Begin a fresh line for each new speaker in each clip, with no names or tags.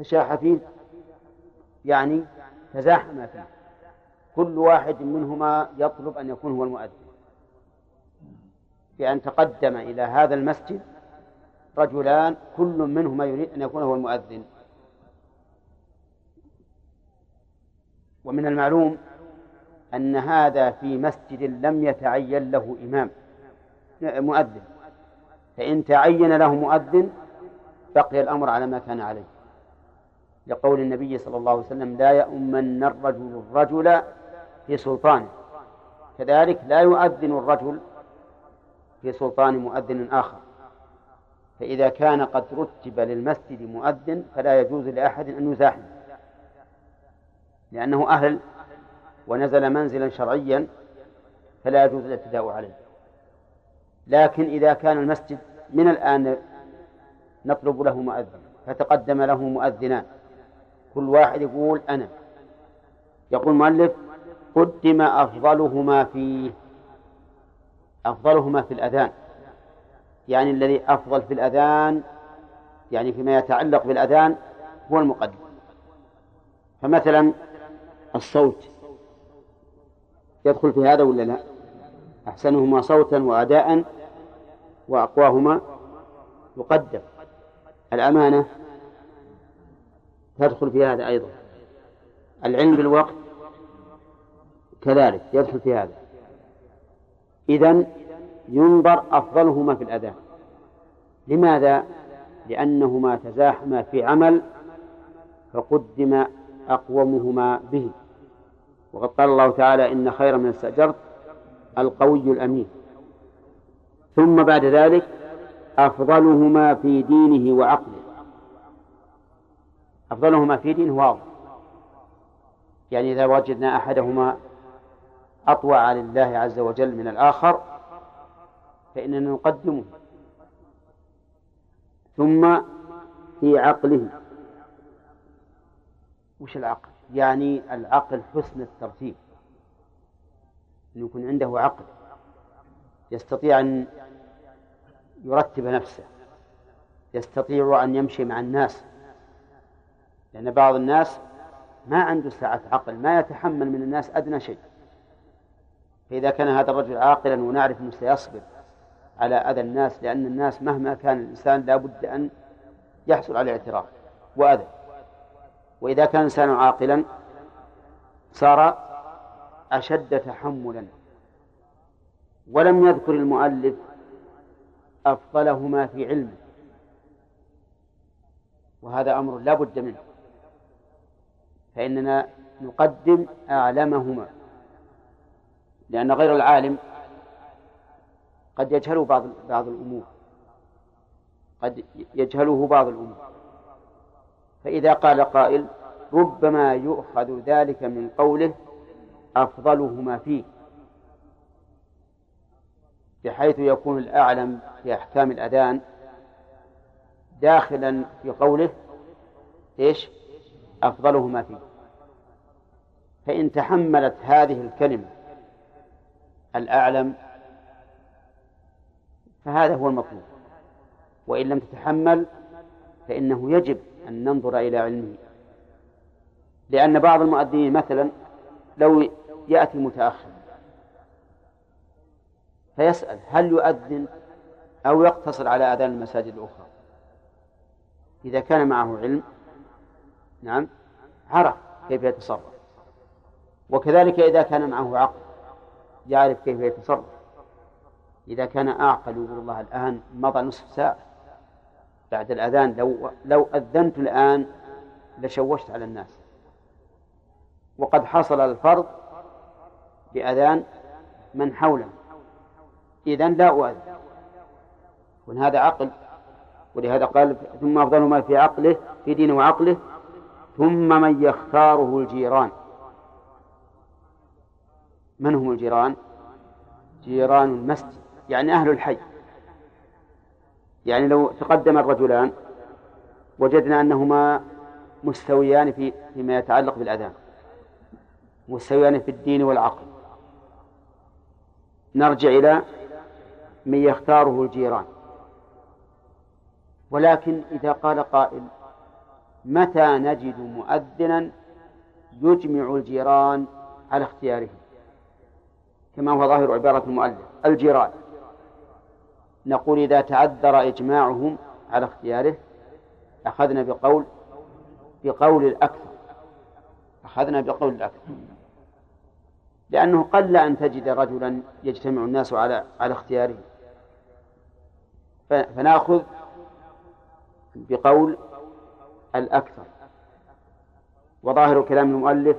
تشاح فيه يعني تزاحم فيه. كل واحد منهما يطلب أن يكون هو المؤذن. بأن تقدم إلى هذا المسجد رجلان كل منهما يريد أن يكون هو المؤذن. ومن المعلوم أن هذا في مسجد لم يتعين له إمام مؤذن. فإن تعين له مؤذن بقي الأمر على ما كان عليه. لقول النبي صلى الله عليه وسلم لا يؤمن الرجل الرجل في سلطانه كذلك لا يؤذن الرجل في سلطان مؤذن آخر. فإذا كان قد رتب للمسجد مؤذن فلا يجوز لأحد أن يزاحم لأنه أهل ونزل منزلا شرعيا فلا يجوز الاعتداء عليه. لكن إذا كان المسجد من الآن نطلب له مؤذن فتقدم له مؤذنان. كل واحد يقول أنا. يقول المؤلف قدم أفضلهما فيه. أفضلهما في الأذان. يعني الذي أفضل في الأذان يعني فيما يتعلق بالأذان هو المقدم. فمثلا الصوت. يدخل في هذا ولا لا؟ أحسنهما صوتا وأداء وأقواهما يقدم الأمانة تدخل في هذا أيضا. العلم بالوقت كذلك يدخل في هذا. إذن ينظر أفضلهما في الأذان لماذا؟ لأنهما تزاحما في عمل فقدم أقومهما به. وقد قال الله تعالى إن خير من استأجرت القوي الأمين. ثم بعد ذلك أفضلهما في دينه وعقله. أفضلهما في دينه واضح. يعني إذا وجدنا أحدهما أطوع لله عز وجل من الآخر فإننا نقدمه. ثم في عقله. وش العقل؟ يعني العقل حسن الترتيب. أن يكون عنده عقل يستطيع أن يرتب نفسه يستطيع أن يمشي مع الناس. لأن بعض الناس ما عنده سعة عقل ما يتحمل من الناس أدنى شيء. فإذا كان هذا الرجل عاقلا ونعرف أنه سيصبر على أذى الناس لأن الناس مهما كان الإنسان لا بد أن يحصل على اعتراف وأذى. وإذا كان الإنسان عاقلا صار أشد تحملا. ولم يذكر المؤلف أفضلهما في علمه. وهذا أمر لا بد منه. فإننا نقدم أعلمهما لأن غير العالم قد يجهله بعض بعض الأمور قد يجهله بعض الأمور. فإذا قال قائل ربما يؤخذ ذلك من قوله أفضلهما فيه بحيث يكون الأعلم في أحكام الأذان داخلا في قوله إيش؟ أفضلهما فيه. فإن تحملت هذه الكلمة الأعلم فهذا هو المطلوب. وإن لم تتحمل فإنه يجب أن ننظر إلى علمه. لأن بعض المؤذنين مثلا لو يأتي متأخر فيسأل هل يؤذن أو يقتصر على أذان المساجد الأخرى؟ إذا كان معه علم نعم عرف كيف يتصرف. وكذلك إذا كان معه عقل يعرف كيف يتصرف. إذا كان أعقل يقول الله الآن مضى نصف ساعة. بعد الأذان لو لو أذنت الآن لشوشت على الناس. وقد حصل الفرض بأذان من حوله. إذا لا أؤذن. هذا عقل. ولهذا قال ثم أفضل ما في عقله في دينه وعقله ثم من يختاره الجيران. من هم الجيران؟ جيران المسجد يعني أهل الحي. يعني لو تقدم الرجلان وجدنا أنهما مستويان في فيما يتعلق بالأذان مستويان في الدين والعقل. نرجع إلى من يختاره الجيران. ولكن إذا قال قائل متى نجد مؤذنا يجمع الجيران على اختياره؟ كما هو ظاهر عبارة المؤلف الجيران. نقول إذا تعذر إجماعهم على اختياره أخذنا بقول بقول الأكثر. أخذنا بقول الأكثر. لأنه قل أن تجد رجلا يجتمع الناس على على اختياره. فنأخذ بقول الأكثر. وظاهر كلام المؤلف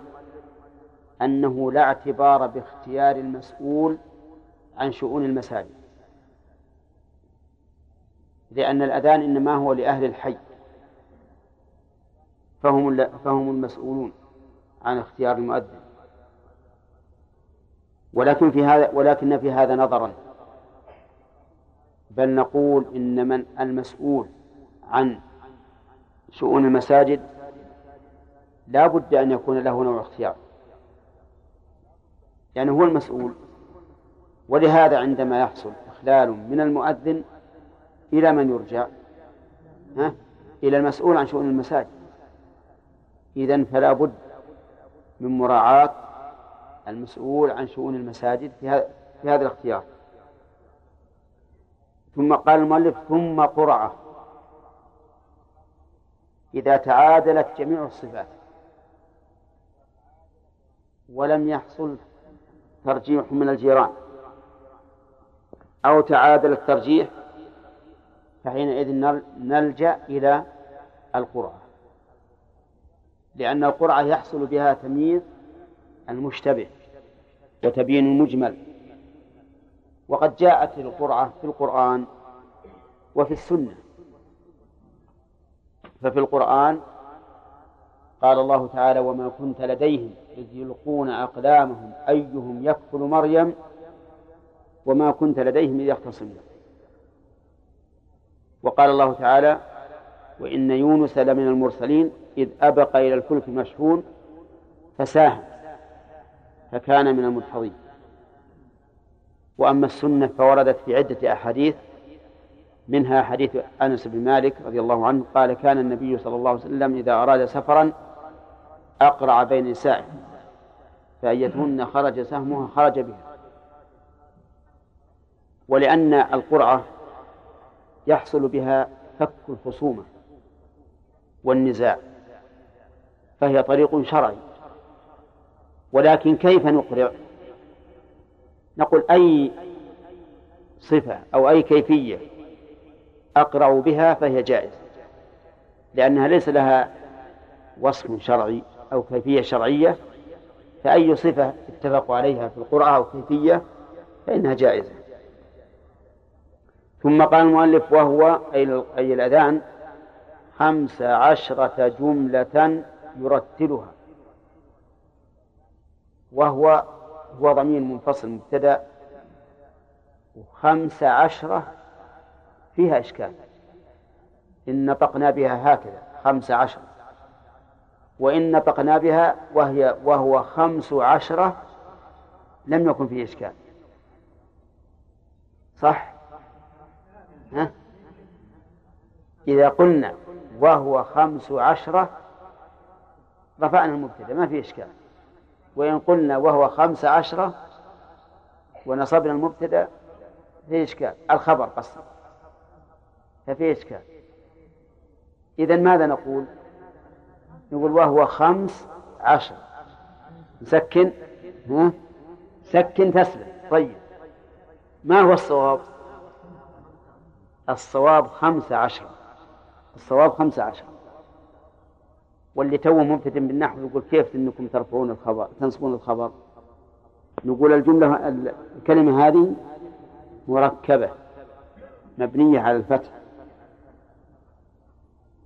أنه لا اعتبار باختيار المسؤول عن شؤون المساجد. لأن الأذان إنما هو لأهل الحي. فهم فهم المسؤولون عن اختيار المؤذن. ولكن في هذا ولكن في هذا نظرا. بل نقول إن من المسؤول عن شؤون المساجد لا بد أن يكون له نوع اختيار. يعني هو المسؤول. ولهذا عندما يحصل إخلال من المؤذن إلى من يرجع ها؟ إلى المسؤول عن شؤون المساجد. إذن فلا بد من مراعاة المسؤول عن شؤون المساجد في هذا في هذا الاختيار. ثم قال المؤلف ثم قرعة. إذا تعادلت جميع الصفات ولم يحصل ترجيح من الجيران. أو تعادل الترجيح فحينئذ نلجأ إلى القرعة. لأن القرعة يحصل بها تمييز المشتبه وتبيين المجمل. وقد جاءت القرعة في القرآن وفي السنة. ففي القرآن قال الله تعالى وما كنت لديهم إذ يلقون أقلامهم أيهم يكفل مريم وما كنت لديهم إذ يختصمون. وقال الله تعالى وإن يونس لمن المرسلين إذ أبق إلى الفلك المشحون فساهم فكان من المدحضين وأما السنة فوردت في عدة أحاديث منها حديث أنس بن مالك رضي الله عنه قال كان النبي صلى الله عليه وسلم إذا أراد سفرا أقرع بين نسائه فأيتهن خرج سهمها خرج بها. ولأن القرعة يحصل بها فك الخصومة والنزاع فهي طريق شرعي. ولكن كيف نقرع؟ نقول أي صفة أو أي كيفية أقرع بها فهي جائزة لأنها ليس لها وصف شرعي. أو كيفية شرعية فأي صفة اتفقوا عليها في القرآن أو كيفية فإنها جائزة. ثم قال المؤلف وهو أي الأذان خمس عشرة جملة يرتلها. وهو هو ضمير منفصل مبتدأ. وخمس عشرة فيها إشكال. إن نطقنا بها هكذا خمس عشرة. وإن نطقنا بها وهي وهو خمس عشرة لم يكن فيه إشكال. صح؟ ها؟ إذا قلنا وهو خمس عشرة رفعنا المبتدأ ما في إشكال. وإن قلنا وهو خمس عشرة ونصبنا المبتدأ في إشكال. الخبر قصد ففي إشكال. إذا ماذا نقول؟ نقول وهو خمس عشر. نسكن ها؟ سكن تسلم طيب. ما هو الصواب؟ الصواب خمس عشر. الصواب خمس عشر. واللي توه مبتدئ بالنحو يقول كيف إنكم ترفعون الخبر تنصبون الخبر؟ نقول الجملة الكلمة هذه مركبة مبنية على الفتح.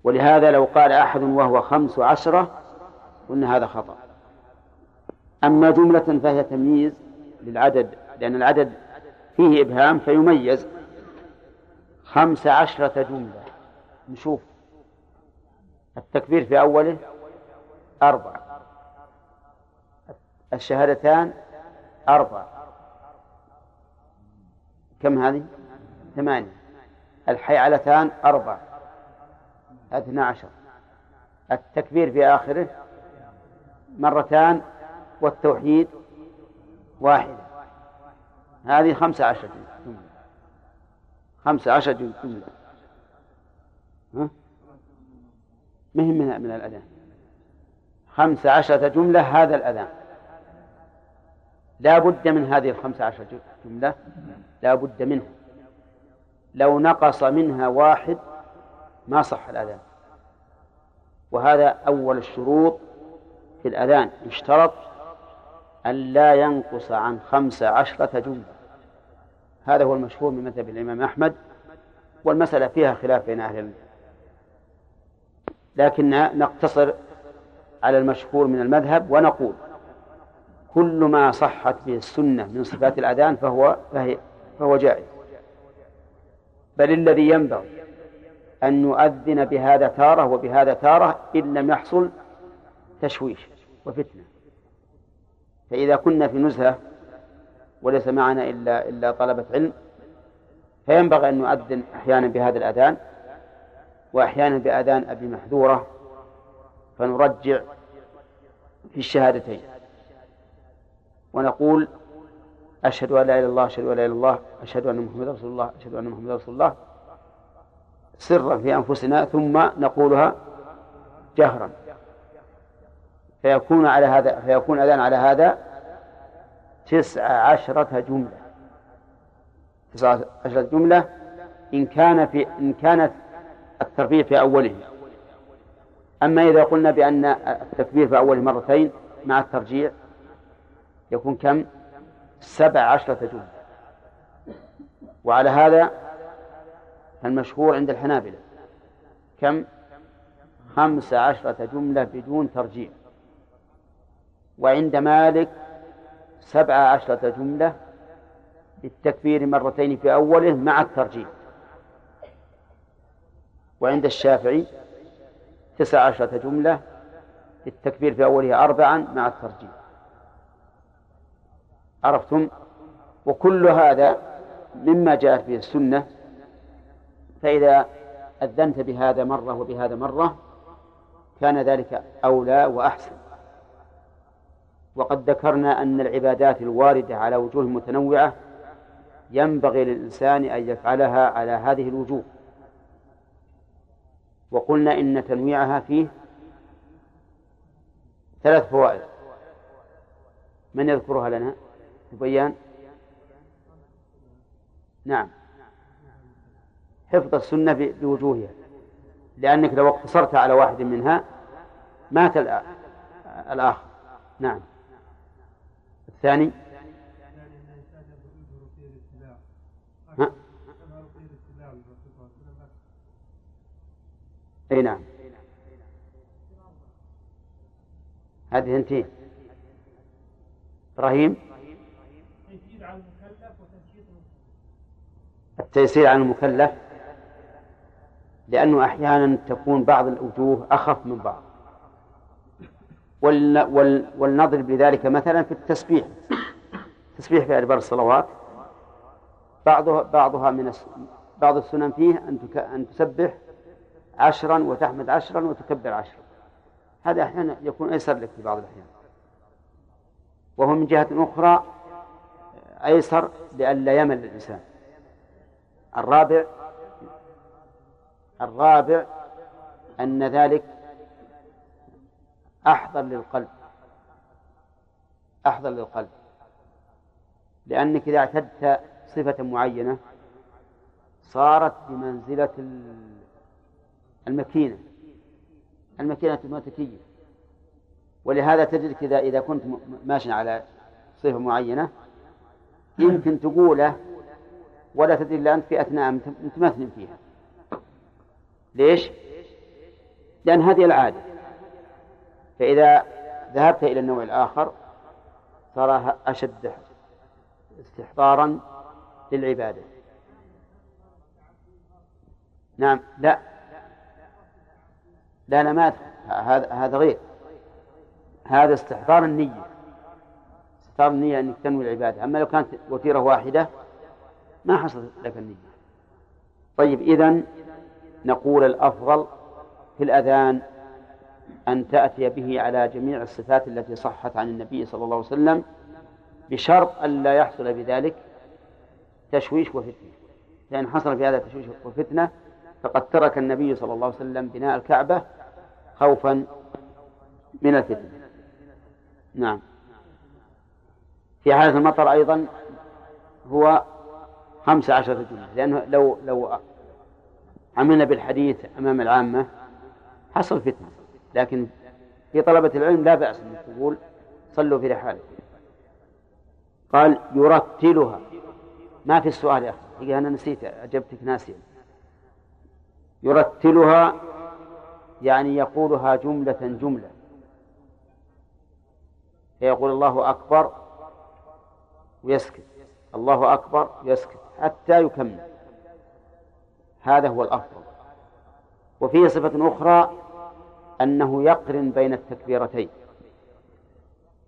ولهذا لو قال أحد وهو خمس عشرة قلنا هذا خطأ. أما جملة فهي تمييز للعدد لأن العدد فيه إبهام فيميز. خمس عشرة جملة. نشوف. التكبير في أوله أربع الشهادتان أربع كم هذه؟ ثمانية. الحيعلتان أربع اثنا عشر. التكبير في آخره مرتان والتوحيد واحدة هذه خمسة عشر جملة. خمسة عشر جملة. ها؟ مهم من من الأذان. خمسة عشرة جملة هذا الأذان. لا بد من هذه الخمسة عشر جملة. لا بد منها لو نقص منها واحد ما صح الأذان. وهذا أول الشروط في الأذان. يشترط أن لا ينقص عن خمس عشرة جملة. هذا هو المشهور من مذهب الإمام أحمد والمسألة فيها خلاف بين أهل العلم. لكن نقتصر على المشهور من المذهب ونقول كل ما صحت به السنة من صفات الأذان فهو فهو جائز. بل الذي ينبغي أن نؤذن بهذا تارة وبهذا تارة إن لم يحصل تشويش وفتنة. فإذا كنا في نزهة وليس معنا إلا إلا طلبة علم فينبغي أن نؤذن أحيانا بهذا الأذان وأحيانا بأذان أبي محذورة فنرجع في الشهادتين. ونقول أشهد أن لا إله إلا الله أشهد أن لا إله إلا الله أشهد أن محمدا رسول الله أشهد أن محمدا رسول الله سرا في أنفسنا ثم نقولها جهرا. فيكون على هذا فيكون أذان على هذا تسع عشرة جملة. تسع عشرة جملة إن كان في إن كانت التربية في أوله. أما إذا قلنا بأن التكبير في أوله مرتين مع الترجيع يكون كم؟ سبع عشرة جملة. وعلى هذا المشهور عند الحنابلة. كم؟ خمس عشرة جملة بدون ترجيع. وعند مالك سبع عشرة جملة بالتكبير مرتين في أوله مع الترجيح وعند الشافعي تسع عشرة جملة بالتكبير في أوله أربعا مع الترجيح عرفتم؟ وكل هذا مما جاءت به السنة فإذا أذنت بهذا مرة وبهذا مرة كان ذلك أولى وأحسن. وقد ذكرنا أن العبادات الواردة على وجوه متنوعة ينبغي للإنسان أن يفعلها على هذه الوجوه. وقلنا إن تنويعها فيه ثلاث فوائد. من يذكرها لنا؟ بيان نعم. حفظ السنة بوجوهها. لأنك لو اقتصرت على واحد منها مات الآخر. نعم. الثاني؟ أي نعم. هذه انتهي إبراهيم؟ التيسير على المكلف. لأنه أحيانا تكون بعض الوجوه أخف من بعض. ولنضرب لذلك مثلا في التسبيح. التسبيح في أدبار الصلوات. بعضها بعضها من بعض السنن فيه أن أن تسبح عشرا وتحمد عشرا وتكبر عشرا. هذا أحيانا يكون أيسر لك في بعض الأحيان. وهو من جهة أخرى أيسر لئلا يمل الإنسان. الرابع الرابع أن ذلك أحضر للقلب أحضر للقلب. لأنك إذا اعتدت صفة معينة صارت بمنزلة المكينة المكينة المتكيف ولهذا تجدك إذا إذا كنت ماشي على صفة معينة يمكن تقوله ولا تدري إلا أنت في أثناء متمثل فيها. ليش؟ لأن هذه العادة. فإذا ذهبت إلى النوع الآخر صار أشد استحضارا للعبادة. نعم لا. لا لا ما هذا هذا غير. هذا استحضار النية. استحضار النية أنك تنوي العبادة. أما لو كانت وتيرة واحدة ما حصلت لك النية. طيب إذن نقول الأفضل في الأذان أن تأتي به على جميع الصفات التي صحت عن النبي صلى الله عليه وسلم بشرط ألا يحصل بذلك تشويش وفتنة. لأن حصل في هذا تشويش وفتنة فقد ترك النبي صلى الله عليه وسلم بناء الكعبة خوفا من الفتنة. نعم. في حالة المطر أيضا هو خمس عشرة جملة لأنه لو لو عملنا بالحديث أمام العامة حصل فتنة لكن في طلبة العلم لا بأس أن تقول صلوا في رحالكم قال يرتلها. ما في السؤال يا أخي؟ أنا نسيت أجبتك ناسيا يرتلها يعني يقولها جملة جملة. فيقول الله أكبر ويسكت. الله أكبر ويسكت حتى يكمل. هذا هو الأفضل. وفيه صفة أخرى أنه يقرن بين التكبيرتين.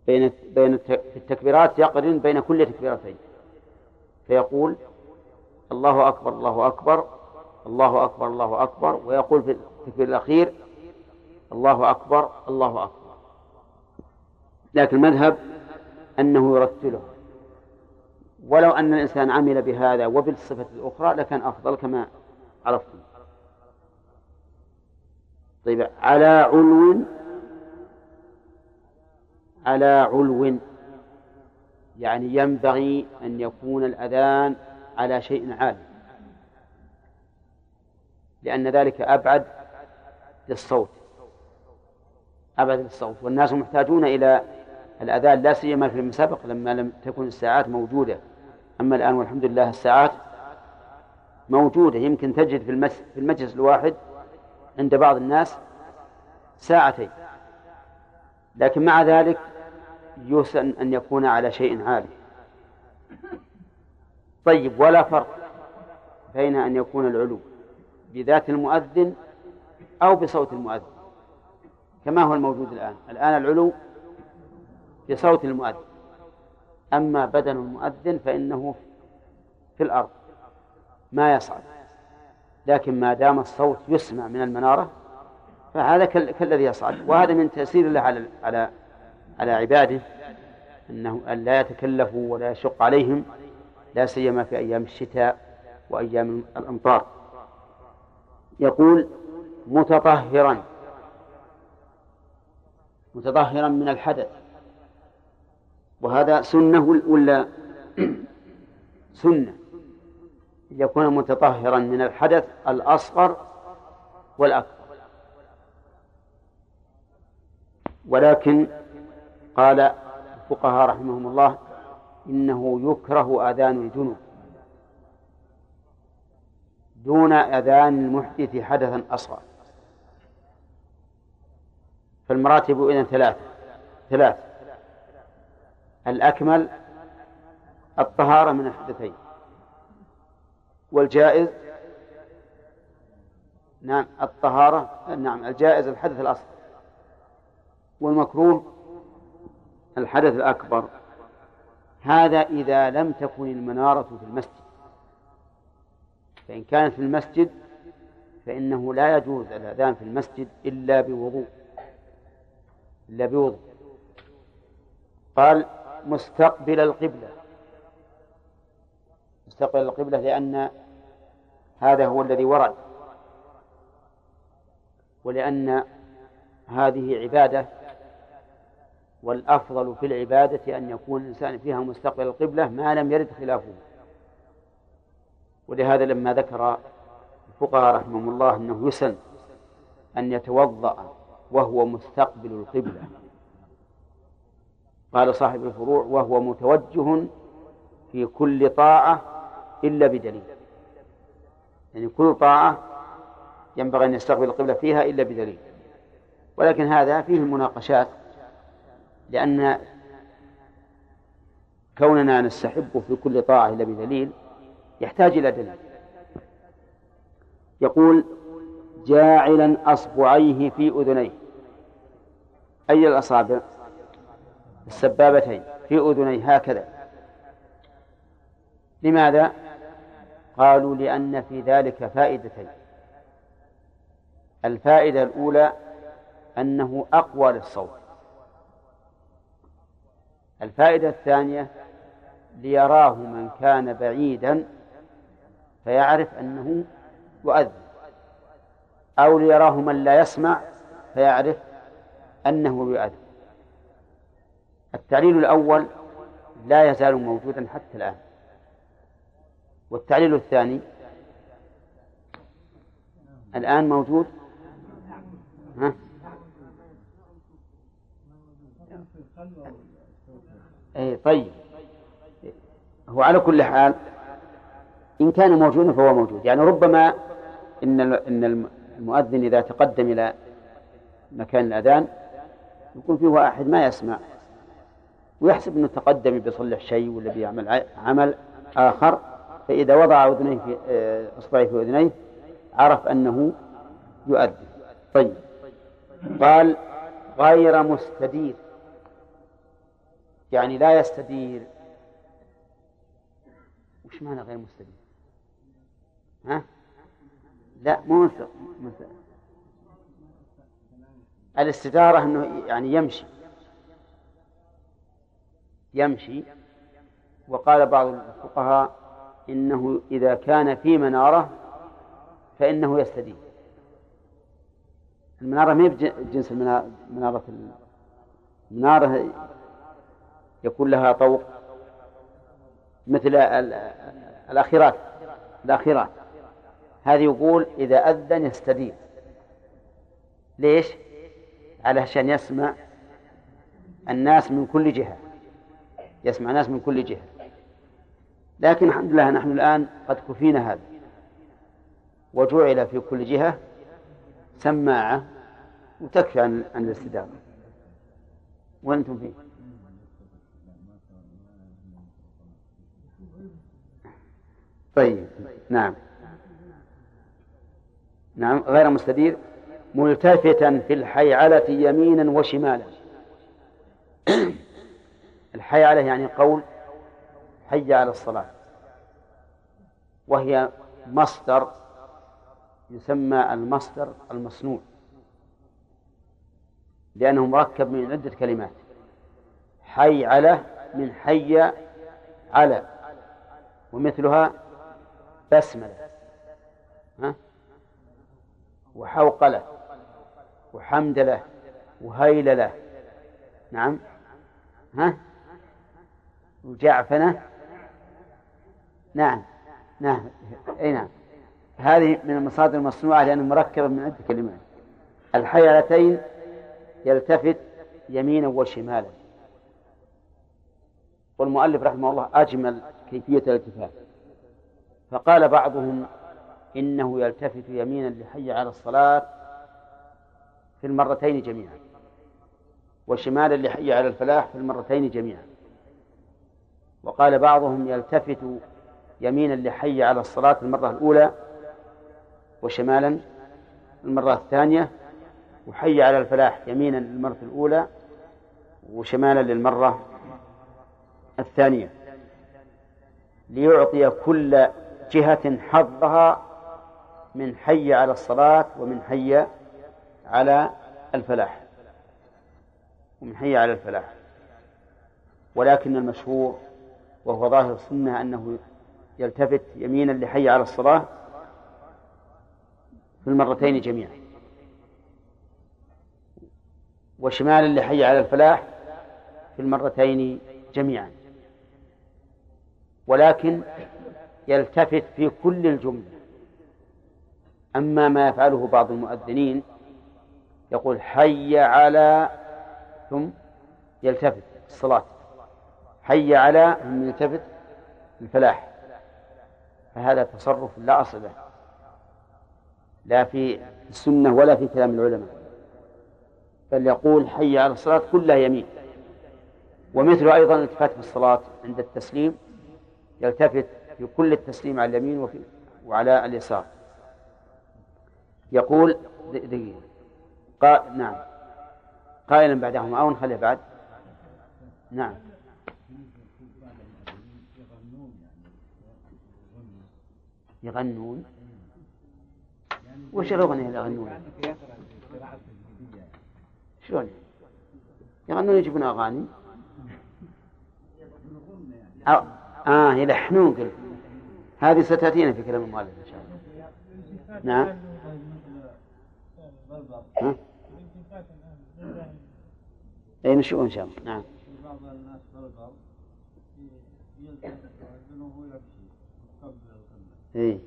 بين بين التكبيرات يقرن بين كل تكبيرتين. فيقول الله أكبر الله أكبر الله أكبر الله أكبر. ويقول في التكبير الأخير الله أكبر الله أكبر. لكن المذهب أنه يرتله. ولو أن الإنسان عمل بهذا وبالصفة الأخرى لكان أفضل كما عرفتم. طيب على علو على علو يعني ينبغي أن يكون الأذان على شيء عالي لأن ذلك أبعد للصوت أبعد للصوت. والناس محتاجون إلى الأذان لا سيما في المسابق لما لم تكن الساعات موجودة. أما الآن والحمد لله الساعات موجودة يمكن تجد في في المجلس الواحد عند بعض الناس ساعتين. لكن مع ذلك يسن أن يكون على شيء عالي. طيب ولا فرق بين أن يكون العلو بذات المؤذن أو بصوت المؤذن كما هو الموجود الآن. الآن العلو بصوت المؤذن أما بدن المؤذن فإنه في الأرض. ما يصعد. لكن ما دام الصوت يسمع من المنارة فهذا كالذي يصعد. وهذا من تأثير الله على على على عباده أنه أن لا يتكلفوا ولا يشق عليهم لا سيما في أيام الشتاء وأيام الأمطار. يقول متطهرا. متطهرا من الحدث. وهذا سنة ولا سنة؟ يكون متطهرا من الحدث الأصغر والأكبر. ولكن قال الفقهاء رحمهم الله إنه يكره أذان الجنوب دون أذان المحدث حدثا أصغر. فالمراتب إذن ثلاث ثلاث الأكمل الطهارة من الحدثين. والجائز؟ نعم الطهارة نعم الجائز الحدث الأصغر والمكروه؟ الحدث الأكبر. هذا إذا لم تكن المنارة في المسجد. فإن كانت في المسجد فإنه لا يجوز الأذان في المسجد إلا بوضوء. إلا بوضوء. قال مستقبل القبلة. مستقبل القبلة لأن هذا هو الذي ورد. ولأن هذه عبادة والأفضل في العبادة أن يكون الإنسان فيها مستقبل القبلة ما لم يرد خلافه. ولهذا لما ذكر الفقهاء رحمهم الله أنه يسن أن يتوضأ وهو مستقبل القبلة. قال صاحب الفروع وهو متوجه في كل طاعة إلا بدليل. يعني كل طاعة ينبغي أن يستقبل القبلة فيها إلا بدليل. ولكن هذا فيه المناقشات لأن كوننا نستحب في كل طاعة إلا بدليل يحتاج إلى دليل. يقول جاعلا أصبعيه في أذنيه. أي الأصابع؟ السبابتين في أذنيه هكذا. لماذا؟ قالوا لأن في ذلك فائدتين. الفائدة الأولى أنه أقوى للصوت. الفائدة الثانية ليراه من كان بعيدا فيعرف أنه يؤذن. أو ليراه من لا يسمع فيعرف أنه يؤذن. التعليل الأول لا يزال موجودا حتى الآن. والتعليل الثاني الآن موجود؟ ها؟ أي طيب. هو على كل حال إن كان موجودا فهو موجود. يعني ربما إن إن المؤذن إذا تقدم إلى مكان الأذان يكون فيه واحد ما يسمع ويحسب أنه تقدم بيصلح شيء ولا بيعمل عمل آخر. فإذا وضع أذنيه في آه، إصبعه في أذنيه عرف أنه يؤذن. طيب. قال غير مستدير. يعني لا يستدير. وش معنى غير مستدير؟ ها؟ لا مو الاستدارة أنه يعني يمشي. يمشي. وقال بعض الفقهاء إنه إذا كان في منارة فإنه يستدين المنارة ما بجنس المنارة المنارة يكون لها طوق مثل الأخيرات الأخيرات. هذه يقول إذا أذن يستدين ليش؟ علشان يسمع الناس من كل جهة. يسمع الناس من كل جهة. لكن الحمد لله نحن الآن قد كفينا هذا. وجعل في كل جهة سماعة وتكفي عن عن الاستدامة. وأنتم فيه. طيب نعم. نعم غير مستدير. ملتفتا في الحيعلة يمينا وشمالا. الحيعلة يعني قول حي على الصلاة. وهي مصدر يسمى المصدر المصنوع. لأنه مركب من عدة كلمات. حي على من حي على. ومثلها بسملة. ها؟ وحوقلة. وحمدلة. وهيللة. نعم. ها؟ وجعفنة. نعم. نعم. اي نعم. هذه من المصادر المصنوعة لأنها مركبة من عدة كلمات. الحيالتين يلتفت يمينا وشمالا. والمؤلف رحمه الله أجمل كيفية الالتفات. فقال بعضهم إنه يلتفت يمينا لحي على الصلاة في المرتين جميعا وشمالا لحي على الفلاح في المرتين جميعا. وقال بعضهم يلتفت يمينا لحي على الصلاة المرة الأولى وشمالا المرة الثانية وحي على الفلاح يمينا للمرة الأولى وشمالا للمرة الثانية ليعطي كل جهة حظها من حي على الصلاة ومن حي على الفلاح ومن حي على الفلاح. ولكن المشهور وهو ظاهر السنة أنه يلتفت يمينا لحي على الصلاة في المرتين جميعا. وشمالا لحي على الفلاح في المرتين جميعا. ولكن يلتفت في كل الجملة. أما ما يفعله بعض المؤذنين يقول حي على ثم يلتفت الصلاة. حي على ثم يلتفت الفلاح. فهذا تصرف لا أصل له لا في السنة ولا في كلام العلماء. بل يقول حي على الصلاة كلها يمين. ومثل أيضا الالتفات في الصلاة عند التسليم يلتفت في كل التسليم على اليمين وفي وعلى اليسار. يقول دقيقة قا... نعم. قائلا بعدهما أو نخليه بعد. نعم. يغنون. وش الأغنية اللي يغنون شلون؟ يغنون يجيبون أغاني؟ أو آه يلحنون قل هذه ستأتينا في كلام المؤلف إن شاء الله. نعم. ها؟ نشوف إن شاء الله. نعم. بعض الناس إيه؟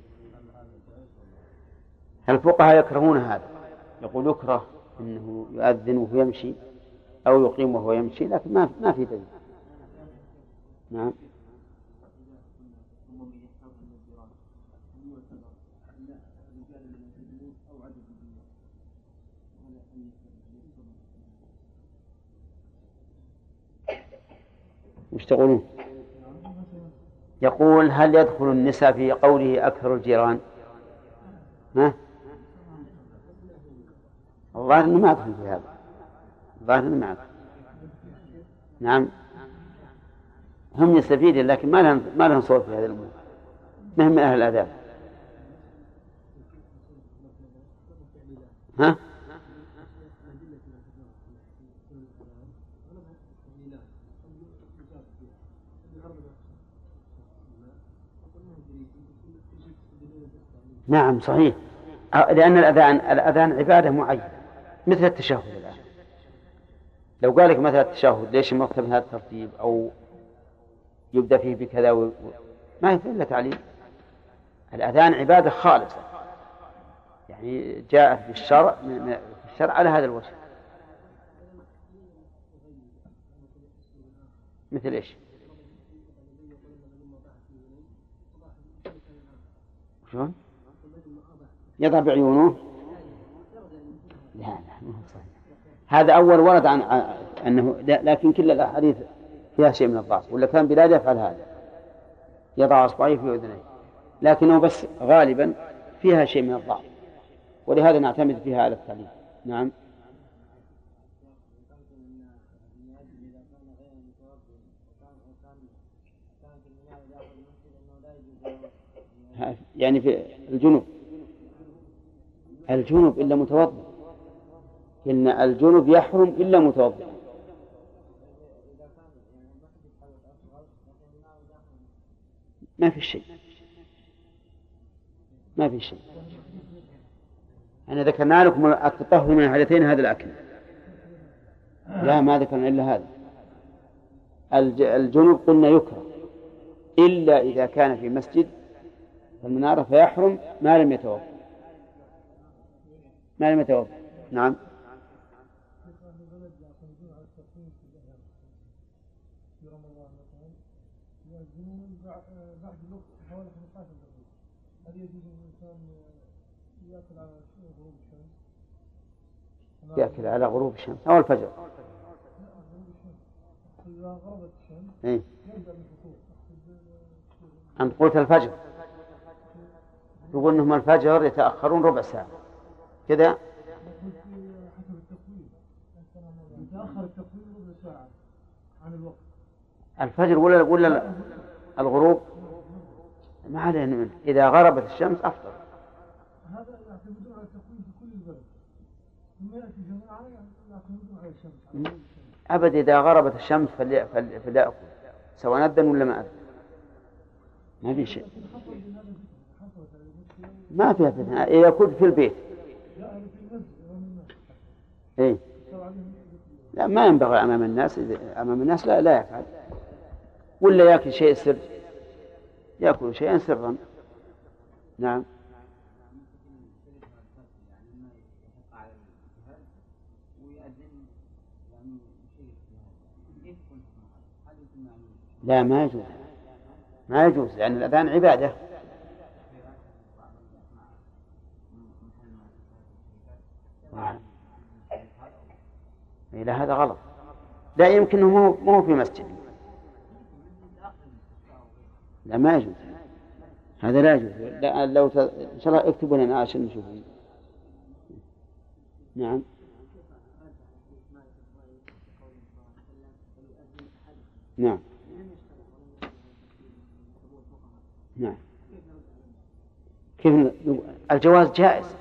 الفقهاء يكرهون هذا يقول يكره إنه يؤذن وهو يمشي أو يقيم وهو يمشي لكن ما ما في دليل نعم وش تقولون؟ يقول هل يدخل النساء في قوله أكثر الجيران؟ ها؟ الظاهر إنه ما يدخل في هذا الظاهر إنه ما يدخل نعم هم يستفيدون لكن ما لهم ما لهم صوت في هذه الأمور ما هم من أهل الآداب ها؟ نعم صحيح. لأن الأذان الأذان عبادة معينة مثل التشهد الآن. لو قال لك مثلا التشهد ليش مكتب هذا الترتيب؟ أو يبدأ فيه بكذا و... ما يفعل إلا تعليم الأذان عبادة خالصة. يعني جاءت بالشرع في الشرع على هذا الوجه. مثل إيش؟ شلون؟ يضع بعيونه لا لا هذا أول ورد عن أنه لكن كل الأحاديث فيها شيء من الضعف ولا كان بلال يفعل هذا. يضع أصبعيه في أذنيه. لكنه بس غالبا فيها شيء من الضعف. ولهذا نعتمد فيها على التعليم. نعم. يعني في الجنوب. الجنوب إلا متوضئ. إن الجنوب يحرم إلا متوضئ. ما في شيء. ما في شيء. أنا ذكرنا لكم التطهر من الحدثين هذا الأكل. لا ما ذكرنا إلا هذا. الجنوب قلنا يكره. إلا إذا كان في مسجد المنارة فيحرم ما لم يتوضأ. ما لم يتوضأ نعم هل يجوز الإنسان يأكل على غروب الشمس؟ يأكل على غروب الشمس أو الفجر إذا غربت الشمس إيه؟ يبدأ بالفطور أنت قلت الفجر يقول أنهم الفجر يتأخرون ربع ساعة كذا الفجر ولا ولا الغروب؟ ما عليه منه. إذا غربت الشمس أفطر هذا يعتمدون على التقويم في كل البلد يعتمدون على الشمس أبد إذا غربت الشمس فليأكل سواء أذن ولا ما أذن. ما في شيء. ما فيها إذا كنت في البيت. إيه؟ لا ما ينبغي أمام الناس أمام الناس لا لا يفعل. ولا يأكل شيء سر. يأكل شيئا سرا. نعم. لا ما يجوز. ما يجوز لأن الأذان عبادة. إلى هذا غلط. لا يمكن مو مو في مسجد. لا ما يجوز. هذا لا يجوز. لا لو ت... إن شاء الله اكتبوا لنا عشان نشوف. نعم. نعم. نعم. كيف الجواز جائز؟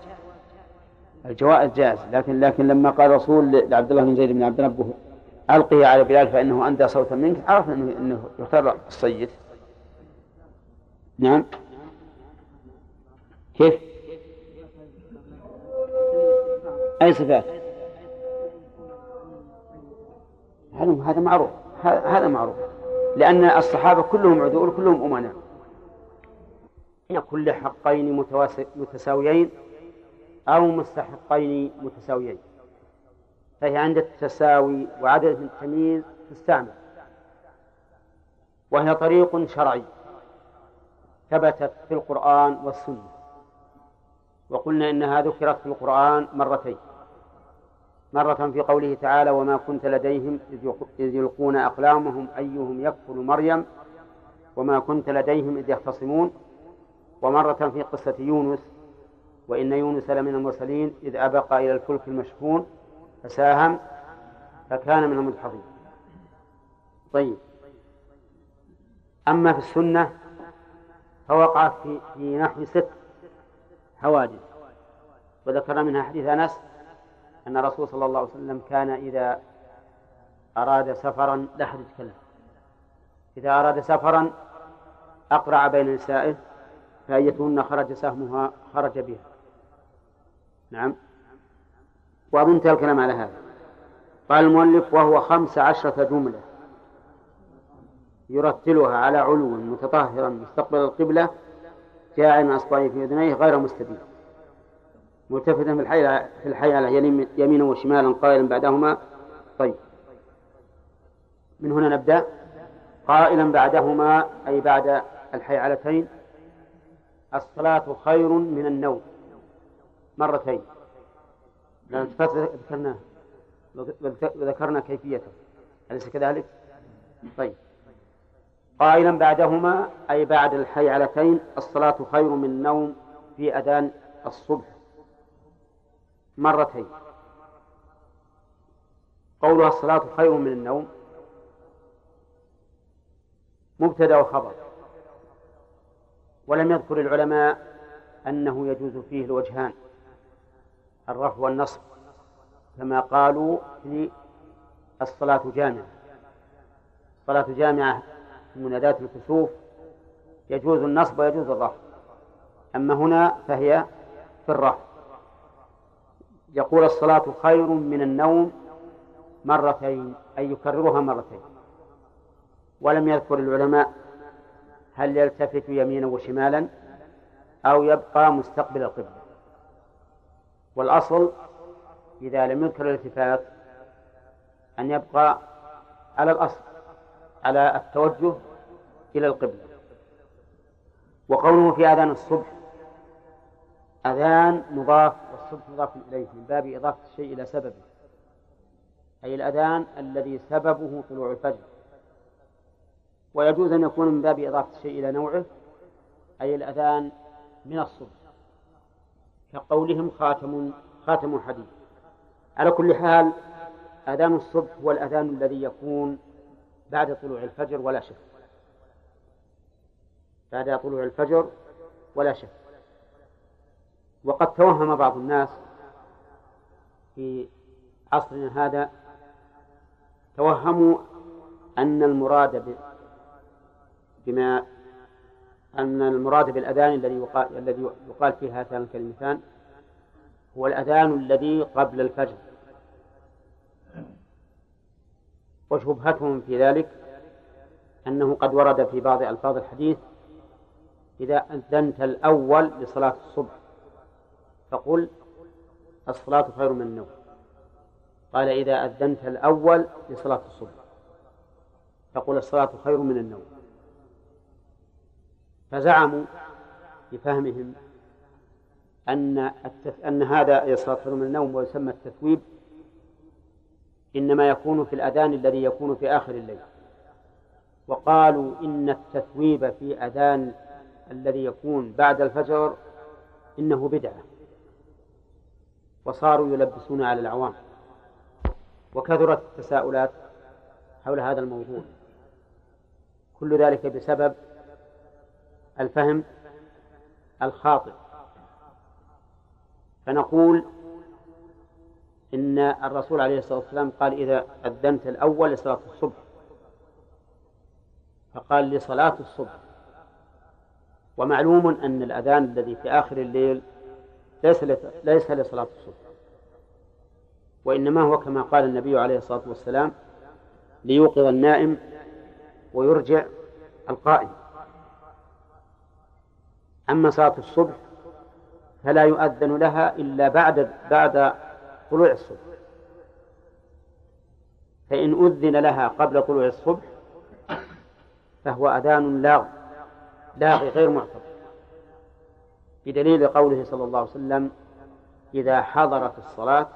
الجوائز جائز. لكن لكن لما قال الرسول لعبد الله بن زيد بن عبد ربه ألقي على بلال فإنه أندى صوتا منك عرف أنه أنه يختار الصيد نعم. كيف؟ أي صفات؟ هذا معروف. هذا معروف. لأن الصحابة كلهم عدول كلهم أمناء. كل حقين متساويين. أو مستحقين متساويين. فهي عند التساوي وعدم التمييز تستعمل. وهي طريق شرعي ثبتت في القرآن والسنة. وقلنا إنها ذكرت في القرآن مرتين. مرة في قوله تعالى وما كنت لديهم إذ يلقون أقلامهم أيهم يكفل مريم؟ وما كنت لديهم إذ يختصمون؟ ومرة في قصة يونس وإن يونس لمن المرسلين إذ أبق إلى الفلك المشحون فساهم فكان من المدحضين. طيب. أما في السنة فوقعت في, في نحو ست حوادث. وذكر منها حديث أنس أن الرسول صلى الله عليه وسلم كان إذا أراد سفرا لا أحد يتكلم. إذا أراد سفرا أقرع بين نسائه فأيتهن خرج سهمها خرج بها. نعم. وأنتهى الكلام على هذا. قال المؤلف وهو خمس عشرة جملة يرتلها على علو متطهرا مستقبل القبلة جاعلا أصبعه في أذنيه غير مستدير ملتفتا في الحي في الحي على يمينا وشمالا قائلا بعدهما. طيب. من هنا نبدأ. قائلا بعدهما أي بعد الحيعلتين الصلاة خير من النوم. مرتين. لأن ذكرناه. وذكرنا كيفيته. أليس كذلك؟ طيب. قائلا بعدهما أي بعد الحيعلتين الصلاة خير من النوم في أذان الصبح. مرتين. قولها الصلاة خير من النوم. مبتدأ وخبر ولم يذكر العلماء أنه يجوز فيه الوجهان. الرفع والنصب كما قالوا في الصلاة جامعة الصلاة جامعة في منادات الكسوف يجوز النصب ويجوز الرفع أما هنا فهي في الرفع يقول الصلاة خير من النوم مرتين أي يكررها مرتين. ولم يذكر العلماء هل يلتفت يمينا وشمالا أو يبقى مستقبل القبلة. والأصل إذا لم يذكر الالتفات أن يبقى على الأصل على التوجه إلى القبلة. وقوله في أذان الصبح أذان مضاف والصبح مضاف إليه من باب إضافة الشيء إلى سببه أي الأذان الذي سببه طلوع الفجر. ويجوز أن يكون من باب إضافة الشيء إلى نوعه أي الأذان من الصبح. كقولهم خاتم خاتم حديد على كل حال أذان الصبح هو الأذان الذي يكون بعد طلوع الفجر ولا شك. بعد طلوع الفجر ولا شك. وقد توهم بعض الناس في عصرنا هذا توهموا أن المراد بما أن المراد بالأذان الذي يقال الذي يقال فيه هاتان الكلمتان هو الأذان الذي قبل الفجر. وشبهتهم في ذلك أنه قد ورد في بعض ألفاظ الحديث إذا أذنت الأول لصلاة الصبح فقل الصلاة خير من النوم. قال إذا أذنت الأول لصلاة الصبح فقل الصلاة خير من النوم. فزعموا بفهمهم أن التث... أن هذا خير من النوم ويسمى التثويب. إنما يكون في الأذان الذي يكون في آخر الليل. وقالوا إن التثويب في أذان الذي يكون بعد الفجر إنه بدعة. وصاروا يلبسون على العوام وكثرت التساؤلات حول هذا الموضوع. كل ذلك بسبب الفهم الخاطئ. فنقول إن الرسول عليه الصلاة والسلام قال إذا أذنت الأول لصلاة الصبح فقال لصلاة الصبح. ومعلوم أن الأذان الذي في آخر الليل ليس ليس لصلاة الصبح. وإنما هو كما قال النبي عليه الصلاة والسلام ليوقظ النائم ويرجع القائم. أما صلاة الصبح فلا يؤذن لها إلا بعد بعد طلوع الصبح. فإن أذن لها قبل طلوع الصبح فهو أذان لاغ لاغي غير معتبر بدليل قوله صلى الله عليه وسلم إذا حضرت الصلاة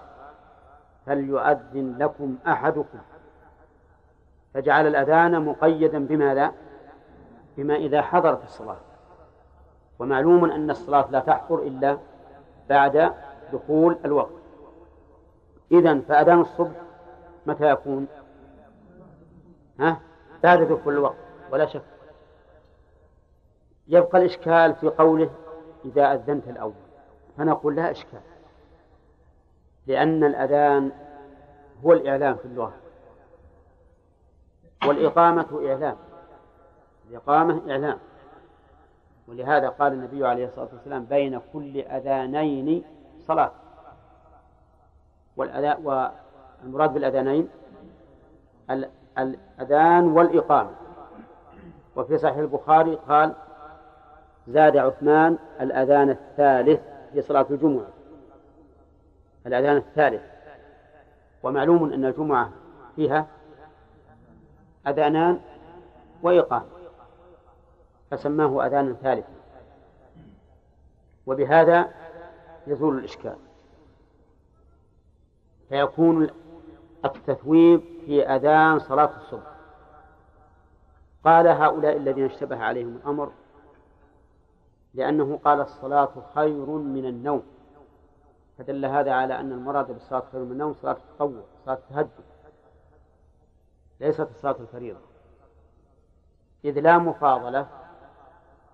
فليؤذن لكم أحدكم. فجعل الأذان مقيدا بماذا؟ بما إذا حضرت الصلاة. ومعلوم أن الصلاة لا تحضر إلا بعد دخول الوقت. إذا فأذان الصبح متى يكون؟ ها؟ بعد دخول الوقت ولا شك. يبقى الإشكال في قوله إذا أذنت الأول. فنقول لا إشكال لأن الأذان هو الإعلام في اللغة. والإقامة إعلام. الإقامة إعلام. ولهذا قال النبي عليه الصلاة والسلام بين كل أذانين صلاة. والمراد بالأذانين الأذان والإقامة. وفي صحيح البخاري قال زاد عثمان الأذان الثالث في صلاة الجمعة. الأذان الثالث. ومعلوم أن الجمعة فيها أذانان وإقامة. فسماه أذانا ثالثا. وبهذا يزول الإشكال. فيكون التثويب في أذان صلاة الصبح. قال هؤلاء الذين اشتبه عليهم الأمر لأنه قال الصلاة خير من النوم. فدل هذا على أن المراد بالصلاة خير من النوم صلاة التطوع صلاة التهجد. ليست الصلاة الفريضة. إذ لا مفاضلة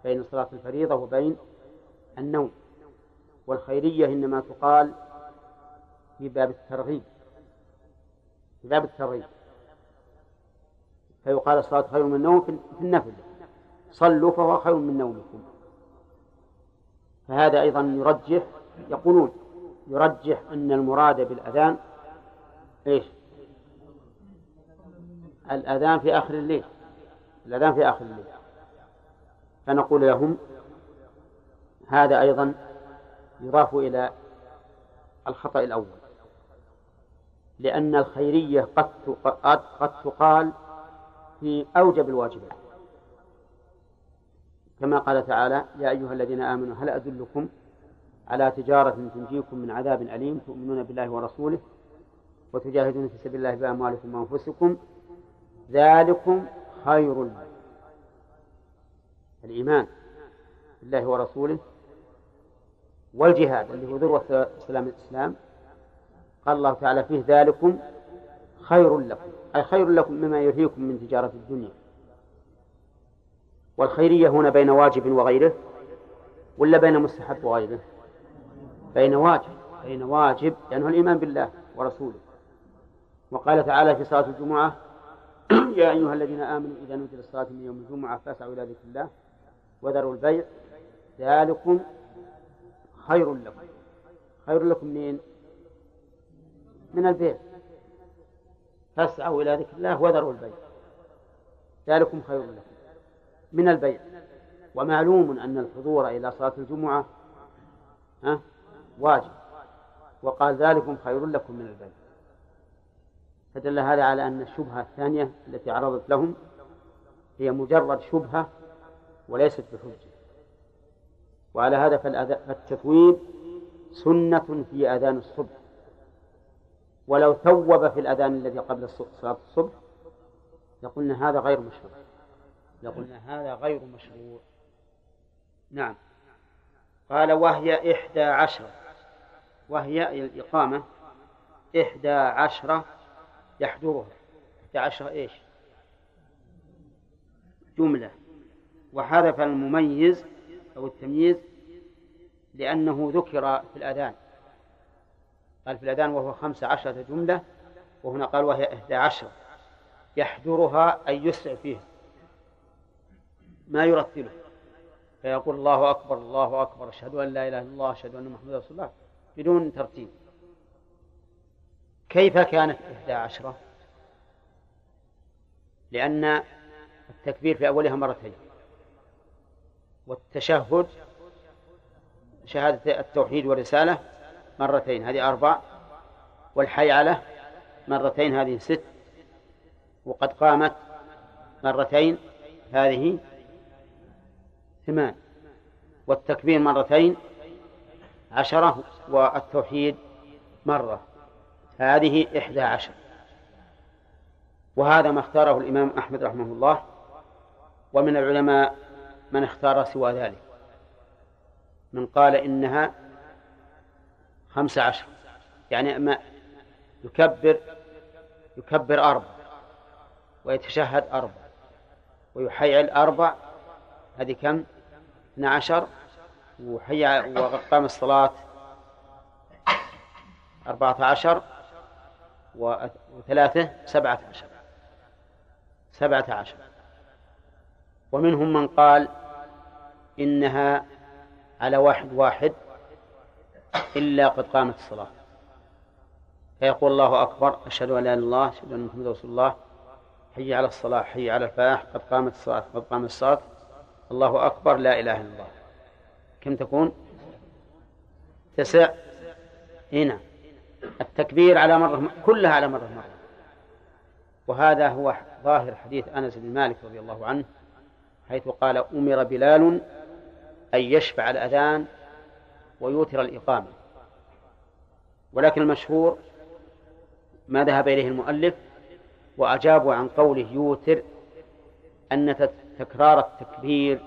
بين صلاة الفريضة وبين النوم. والخيرية إنما تقال في باب الترغيب في باب الترغيب. فيقال الصلاة خير من النوم في النفل. صلوا فهو خير من نومكم. فهذا أيضا يرجح يقولون يرجح أن المراد بالأذان إيش؟ الأذان في آخر الليل. الأذان في آخر الليل. فنقول لهم هذا أيضا يضاف إلى الخطأ الأول لأن الخيرية قد قد تقال في أوجب الواجبات. كما قال تعالى يا أيها الذين آمنوا هل أدلكم على تجارة تنجيكم من عذاب أليم؟ تؤمنون بالله ورسوله وتجاهدون في سبيل الله بأموالكم وأنفسكم. ذلكم خير لكم. الإيمان بالله ورسوله والجهاد اللي هو ذروة سلام الإسلام قال الله تعالى فيه ذلكم خير لكم أي خير لكم مما يلهيكم من تجارة الدنيا. والخيرية هنا بين واجب وغيره ولا بين مستحب وغيره؟ بين واجب بين واجب لأنه الإيمان بالله ورسوله. وقال تعالى في صلاة الجمعة يا أيها الذين آمنوا إذا نودي للصلاة من يوم الجمعة فاسعوا إلى ذكر الله. وذروا البيع ذلكم خير لكم. خير لكم منين؟ من البيع. فاسعوا إلى ذكر الله وذروا البيع. ذلكم خير لكم. من البيع. ومعلوم أن الحضور إلى صلاة الجمعة ها واجب. وقال ذلكم خير لكم من البيع. فدل هذا على أن الشبهة الثانية التي عرضت لهم هي مجرد شبهة وليست بحجة. وعلى هذا فالتثويب سنة في أذان الصبح. ولو ثوب في الأذان الذي قبل صلاة الصبح لقلنا هذا غير مشروع. لقلنا هذا غير مشروع. نعم. قال وهي إحدى عشرة وهي الإقامة إحدى عشرة يحضرها. إحدى عشرة إيش؟ جملة. وحذف المميز أو التمييز لأنه ذكر في الأذان. قال في الأذان وهو خمس عشرة جملة وهنا قال وهي إحدى عشرة يحضرها أي يسرع فيها. ما يرتله فيقول الله أكبر الله أكبر أشهد أن لا إله إلا الله أشهد أن محمدا رسول الله بدون ترتيب. كيف كانت إحدى عشرة؟ لأن التكبير في أولها مرتين. والتشهد شهادة التوحيد والرسالة مرتين هذه أربع. والحيعلة مرتين هذه ست. وقد قامت مرتين هذه ثمان. والتكبير مرتين عشرة والتوحيد مرة. هذه إحدى عشر. وهذا ما اختاره الإمام أحمد رحمه الله. ومن العلماء من اختار سوى ذلك. من قال إنها خمس عشر. يعني ما يكبر يكبر أربع ويتشهد أربع ويحيعل أربع هذه كم؟ اثنا عشر. وحي وقام الصلاة أربعة عشر وثلاثة سبعة عشر. سبعة عشر. ومنهم من قال إنها على واحد واحد إلا قد قامت الصلاة. فيقول الله أكبر أشهد أن لا إله إلا الله أشهد أن محمدا رسول الله. حي على الصلاة حي على الفلاح قد قامت الصلاة قد قامت الصلاة. الله أكبر لا إله إلا الله. كم تكون؟ تسع. هنا التكبير على مرة كلها على مرة مرة وهذا هو ظاهر حديث أنس بن مالك رضي الله عنه حيث قال أمر بلال أن يشفع الأذان ويوتر الإقامة. ولكن المشهور ما ذهب إليه المؤلف وأجابوا عن قوله يوتر أن تكرار التكبير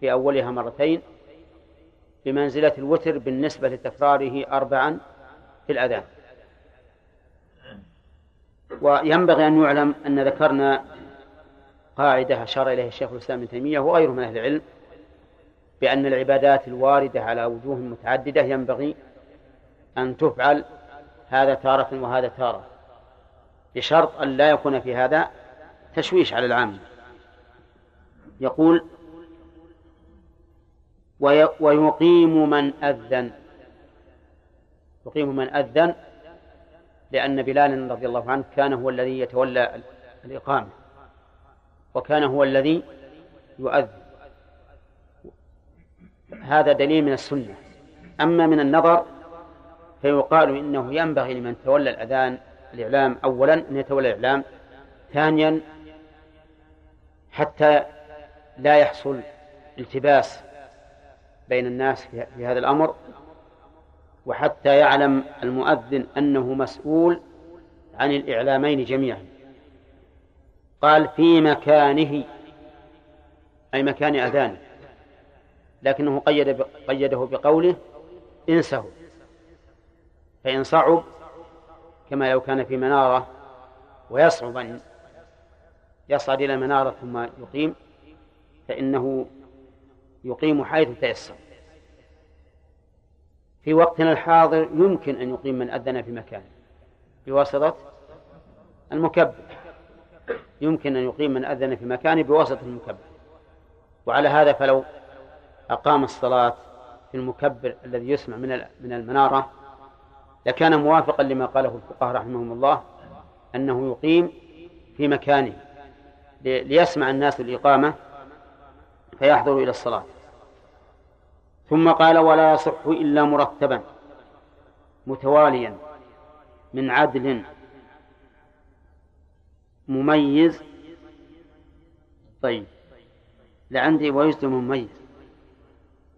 في أولها مرتين بمنزلة الوتر بالنسبة لتكراره أربعا في الأذان. وينبغي أن يعلم أن ذكرنا قاعدة أشار إليها الشيخ الإسلام ابن تيمية وغيره من أهل العلم بأن العبادات الواردة على وجوه متعددة ينبغي أن تفعل هذا تارة وهذا تارة بشرط أن لا يكون في هذا تشويش على العام. يقول ويقيم من أذن يقيم من أذن لأن بلال رضي الله عنه كان هو الذي يتولى الإقامة وكان هو الذي يؤذن. هذا دليل من السنة. أما من النظر فيقال إنه ينبغي لمن تولى الأذان الإعلام أولا أن يتولى الإعلام ثانيا حتى لا يحصل التباس بين الناس في هذا الأمر وحتى يعلم المؤذن أنه مسؤول عن الإعلامين جميعا. قال في مكانه أي مكان أذانه. لكنه قيد قيده بقوله انسه. فإن صعب كما لو كان في منارة ويصعب أن يصعد إلى المنارة ثم يقيم فإنه يقيم حيث تيسر. في وقتنا الحاضر يمكن أن يقيم من أذن في مكانه بواسطة المكبر. يمكن أن يقيم من أذن في مكانه بواسطة المكبر. وعلى هذا فلو أقام الصلاة في المكبر الذي يسمع من من المنارة لكان موافقا لما قاله الفقهاء رحمهم الله أنه يقيم في مكانه ليسمع الناس الإقامة فيحضروا إلى الصلاة. ثم قال ولا يصح إلا مرتبا متواليا من عدل مميز. طيب لعندي ويجزم مميز.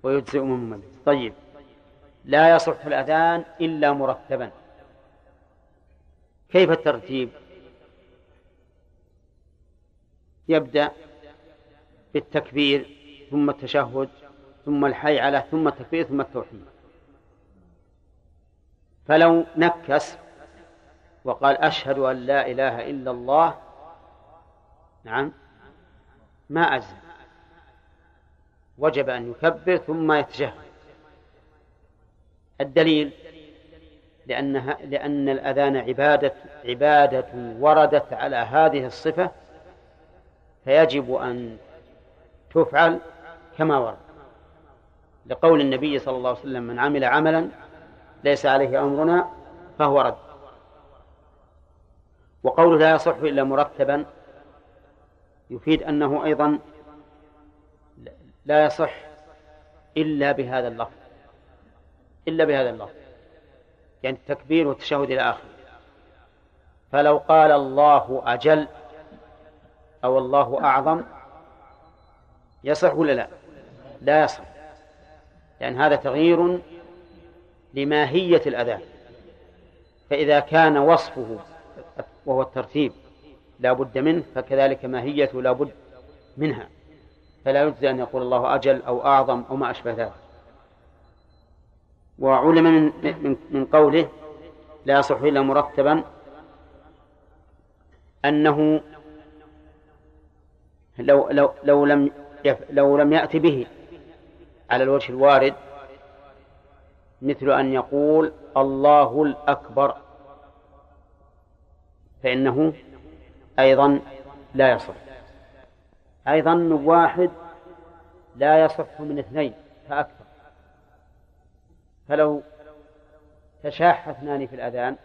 ويجزئ مميز طيب. لا يصح الأذان إلا مرتبا. كيف الترتيب؟ يبدأ بالتكبير ثم التشهد ثم الحي على ثم التكبير ثم التوحيد. فلو نكس وقال أشهد أن لا إله إلا الله نعم ما أجزم وجب أن يكبر ثم يتشهد الدليل لأنها لأن الأذان عبادة عبادة وردت على هذه الصفة فيجب أن تفعل كما ورد. لقول النبي صلى الله عليه وسلم من عمل عملا ليس عليه أمرنا فهو رد. وقوله لا يصح إلا مرتبا يفيد أنه أيضا لا يصح إلا بهذا اللفظ. إلا بهذا اللفظ. يعني التكبير والتشهد إلى آخره. فلو قال الله أجل أو الله أعظم يصح ولا لا؟ لا يصح. لأن هذا تغيير لماهية الأذان. فإذا كان وصفه وهو الترتيب لا بد منه فكذلك ماهيته لا بد منها. فلا يجزي أن يقول الله أجل أو أعظم أو ما أشبه ذلك. وعلم من, من, من قوله لا يصح إلا مرتبا أنه لو لو لو لم لو لم يأتي به على الوجه الوارد مثل أن يقول الله الأكبر فإنه أيضا لا يصح. أيضا من واحد لا يصح من اثنين فأكثر. فلو تشاح اثنان في الأذان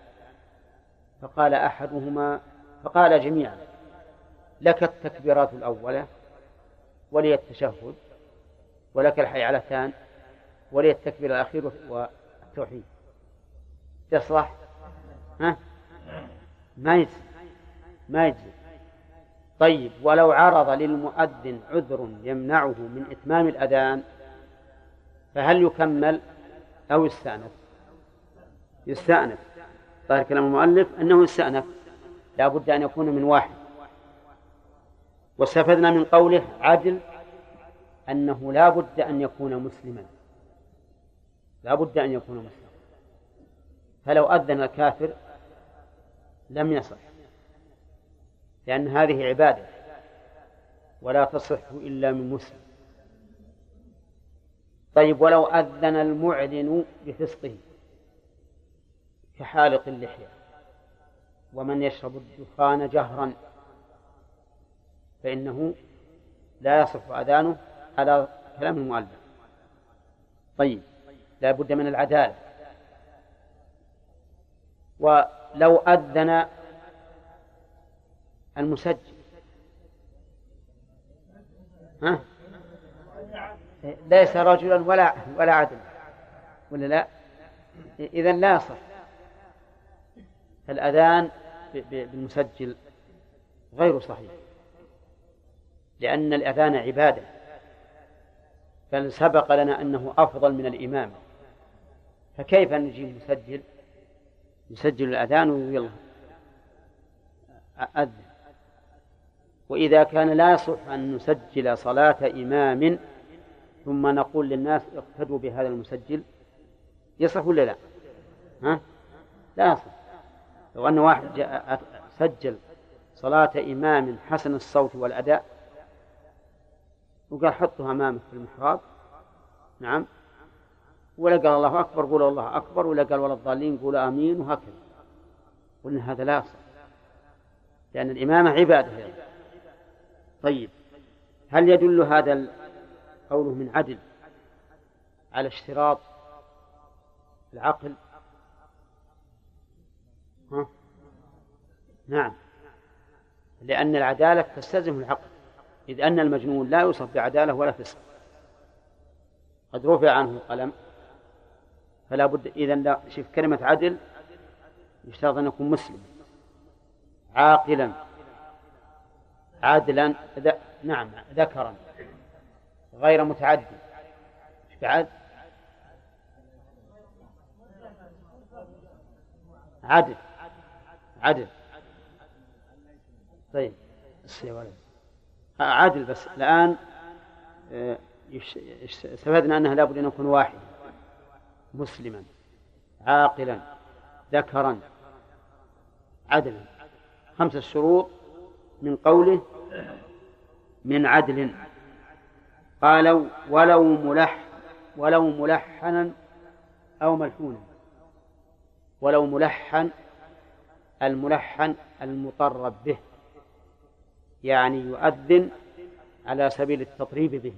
فقال أحدهما فقال جميعا لك التكبيرات الأولى ولي التشهد ولك الحيعلتان ولي التكبير الأخير والتوحيد. يصلح؟ ها؟ ما يجزي. ما يجزي. طيب ولو عرض للمؤذن عذر يمنعه من إتمام الأذان فهل يكمل أو يستأنف؟ يستأنف. ظاهر كلام المؤلف أنه يستأنف لا بد أن يكون من واحد. واستفدنا من قوله عدل أنه لا بد أن يكون مسلما. لا بد أن يكون مسلما. فلو أذن الكافر لم يصح. لأن هذه عبادة ولا تصح إلا من مسلم. طيب ولو أذن المعلن بفسقه كحالق اللحية ومن يشرب الدخان جهرا فإنه لا يصح أذانه على كلام المؤلف. طيب لا بد من العدالة. ولو أذن المسجل. ها؟ ليس رجلا ولا ولا عدل. ولا لا؟ إذا لا يصح الأذان بالمسجل غير صحيح. لأن الأذان عبادة. بل سبق لنا أنه أفضل من الإمام. فكيف نجيب مسجل يسجل الأذان ويلا. أذن. وإذا كان لا يصح أن نسجل صلاة إمام ثم نقول للناس اقتدوا بهذا المسجل يصح ولا لا؟ ها؟ لا يصح لو أن واحد جاء سجل صلاة إمام حسن الصوت والأداء وقال حطها أمامك في المحراب نعم ولا قال الله أكبر قول الله أكبر ولا قال ولا الضالين قول آمين وهكذا قلنا هذا لا يصح لأن الإمامة عبادة طيب هل يدل هذا قوله من عدل على اشتراط العقل؟ ها؟ نعم لأن العدالة تستلزم العقل إذ أن المجنون لا يوصف بعدالة ولا فسق. قد رفع عنه القلم فلا بد إذا لا شوف كلمة عدل يشترط أن يكون مسلم عاقلا. عادلا نعم ذكرا غير متعدي بعد؟ عدل عدل طيب. عدل بس الآن آه، استفدنا أنها لابد أن يكون واحد مسلما عاقلا ذكرا عدلا. خمسة شروط. من قوله من عدل. قالوا ولو ملح ولو ملحنا أو ملحونا. ولو ملحن الملحن المطرب به يعني يؤذن على سبيل التطريب به.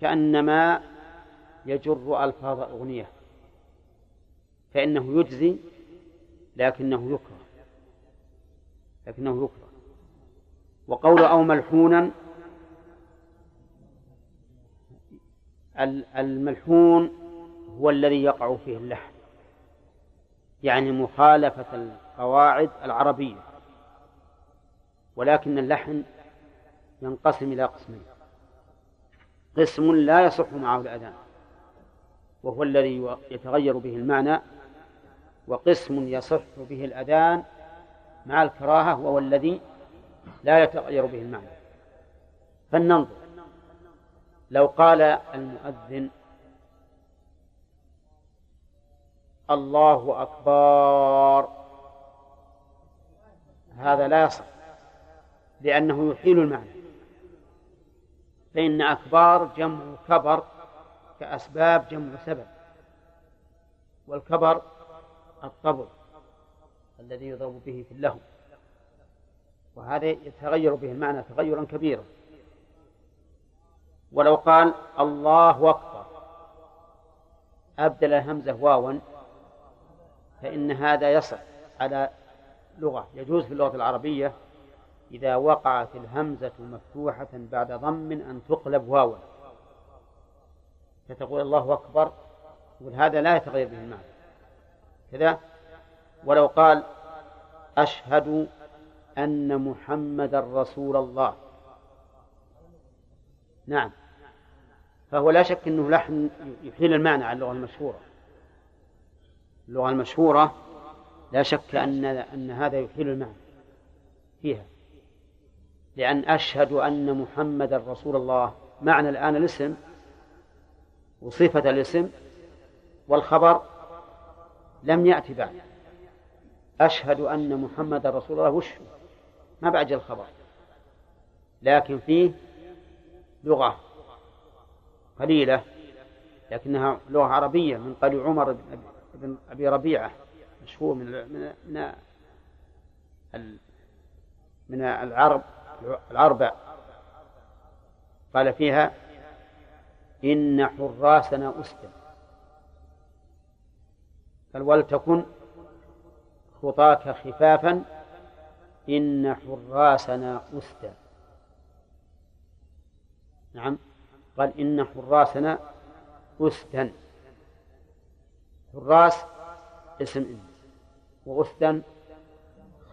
كأنما يجر ألفاظ أغنية فإنه يجزي لكنه يكره. لكنه يكره. وقول أو ملحونا الملحون هو الذي يقع فيه اللحن يعني مخالفة القواعد العربية ولكن اللحن ينقسم إلى قسمين. قسم لا يصح معه الأذان وهو الذي يتغير به المعنى وقسم يصح به الأذان مع الكراهة وهو الذي لا يتغير به المعنى. فلننظر. لو قال المؤذن الله أكبر هذا لا يصح لأنه يحيل المعنى. فإن أكبار جمع كبر كأسباب جمع سبب والكبر الطبل الذي يضرب به في اللهو. وهذا يتغير به المعنى تغيرا كبيرا. ولو قال الله أكبر أبدل الهمزة واوا فإن هذا يصح على لغة. يجوز في اللغة العربية إذا وقعت الهمزة مفتوحة بعد ضم أن تقلب واوا. فتقول الله أكبر يقول هذا لا يتغير به المعنى. كذا ولو قال أشهد أن محمدا رسول الله. نعم. فهو لا شك أنه لحن يحيل المعنى على اللغة المشهورة. اللغة المشهورة لا شك أن أن هذا يحيل المعنى فيها. لأن أشهد أن محمدا رسول الله معنى الآن الاسم وصفة الاسم والخبر لم يأتي بعد. أشهد أن محمدا رسول الله وش؟ ما بعد الخبر. لكن فيه لغة قليلة لكنها لغة عربية من قال عمر بن أبي ربيعة مشهور من من من, العرب العربة قال فيها إن حراسنا أسلم. قال ولتكن خطاك خفافا إن حراسنا أسدى نعم. قال إن حراسنا أسدا حراس اسم إن. وأسدا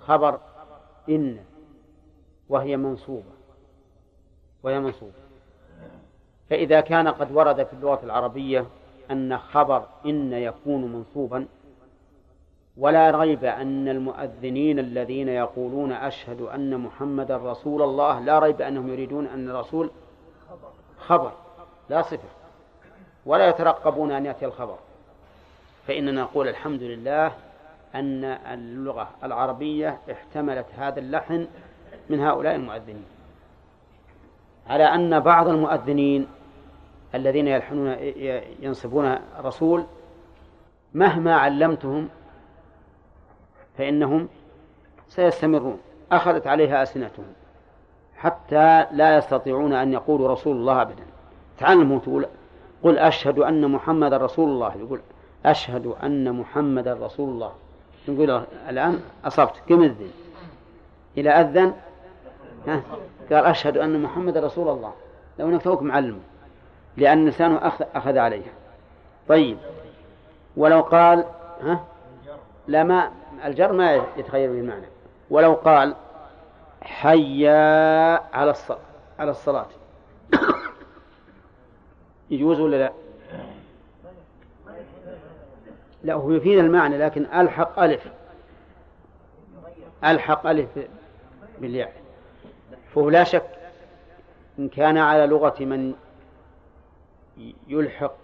خبر إن. وهي منصوبة. وهي منصوبة. فإذا كان قد ورد في اللغة العربية أن خبر إن يكون منصوبا ولا ريب أن المؤذنين الذين يقولون أشهد أن محمدا رسول الله لا ريب أنهم يريدون أن الرسول خبر لا صفة ولا يترقبون أن يأتي الخبر. فإننا نقول الحمد لله أن اللغة العربية احتملت هذا اللحن من هؤلاء المؤذنين. على أن بعض المؤذنين الذين يلحنون ينصبون رسول مهما علمتهم فإنهم سيستمرون. أخذت عليها ألسنتهم حتى لا يستطيعون أن يقولوا رسول الله أبدا. تعلموا تقول قل أشهد أن محمد رسول الله. يقول أشهد أن محمد رسول الله. نقول الآن أصبت. كم الذن إلى أذن؟ ها؟ قال أشهد أن محمد رسول الله. لو أنك توك معلم. لأن لسانه أخذ, أخذ عليه طيب. ولو قال ها؟ لا ما الجر ما يتغير به المعنى. ولو قال حيا على الصلاة على الصلاة. يجوز ولا لا؟ لا هو يفيد المعنى لكن ألحق ألف. ألحق ألف بالياء. فهو لا شك إن كان على لغة من يلحق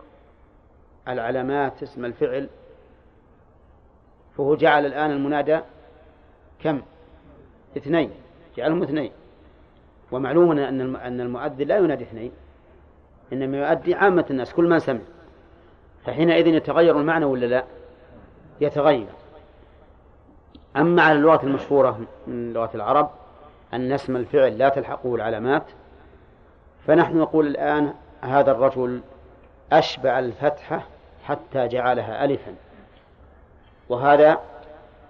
العلامات اسم الفعل فهو جعل الآن المنادى كم؟ اثنين. جعلهم اثنين. ومعلوم أن أن المؤذن لا ينادي اثنين إنما يؤدي عامة الناس كل من سمع. فحينئذ يتغير المعنى ولا لا؟ يتغير. أما على اللغة المشهورة من لغة العرب أن اسم الفعل لا تلحقه العلامات فنحن نقول الآن هذا الرجل أشبع الفتحة حتى جعلها ألفا. وهذا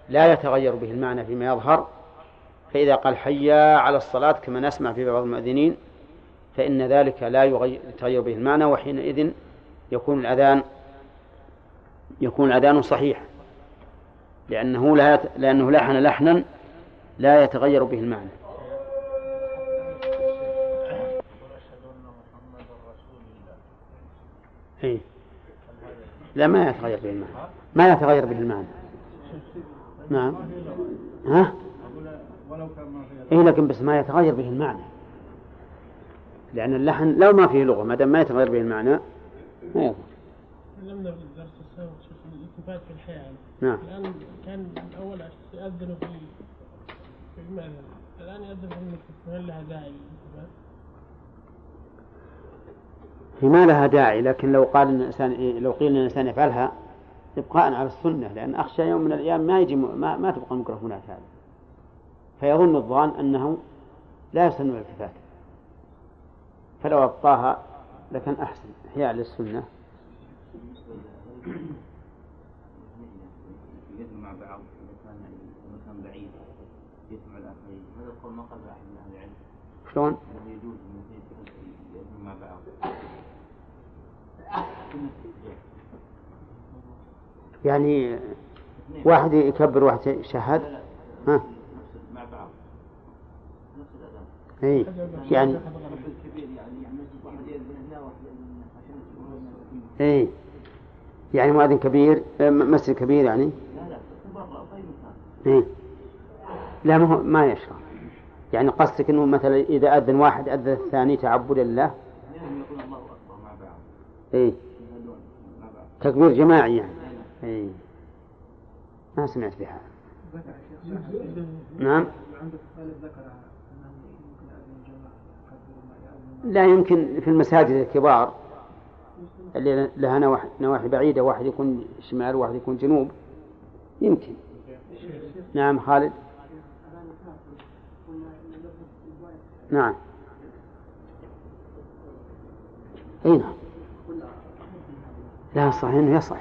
لا يتغير به المعنى فيما يظهر. فإذا قال حيا على الصلاة كما نسمع في بعض المؤذنين فإن ذلك لا يتغير به المعنى وحينئذ يكون الأذان يكون الأذان صحيح. لأنه لا لأنه لحن لحنا لا يتغير به المعنى. إيه؟ لا ما يتغير به المعنى ما يتغير به المعنى نعم. ها؟ إيه لكن بس ما يتغير به المعنى. لأن اللحن لو ما فيه لغة ما دام ما يتغير به المعنى ما يضر.
تكلمنا في الدرس السابق الالتفات في الحياة.
نعم.
الآن كان أول يأذن في في المأذن الآن يأذن في المكتب هل لها داعي؟ الالتفات؟
هي ما لها داعي لكن لو قال إن الإنسان لو قيل إن الإنسان يفعلها ابقاء على السنة لأن أخشى يوم من الأيام ما يجي ما, ما تبقى الميكروفونات هذه فيظن الظان أنه لا يسن الالتفات فلو أبقاها لكان أحسن إحياء للسنة.
مع بعض اذا كان المكان بعيد يسمع الآخرين. هذا القول ما قال احد من أهل العلم.
شلون؟
انه يجوز ان مع بعض
يعني واحد يكبر واحد يشهد ها؟
مع بعض
اي يعني
يعني
اي يعني مؤذن كبير آه، مسجد كبير يعني؟
لا لا
ما هو ما يشرع. يعني قصدك إنه مثلا إذا أذن واحد أذن الثاني تعبدا لله؟ اي تكبير جماعي يعني. اي ما سمعت بها. نعم. لا يمكن في المساجد الكبار اللي لها نواحي, نواحي بعيدة واحد يكون شمال وواحد يكون جنوب. يمكن. نعم خالد. نعم. إي نعم. لا الصحيح إنه يصح.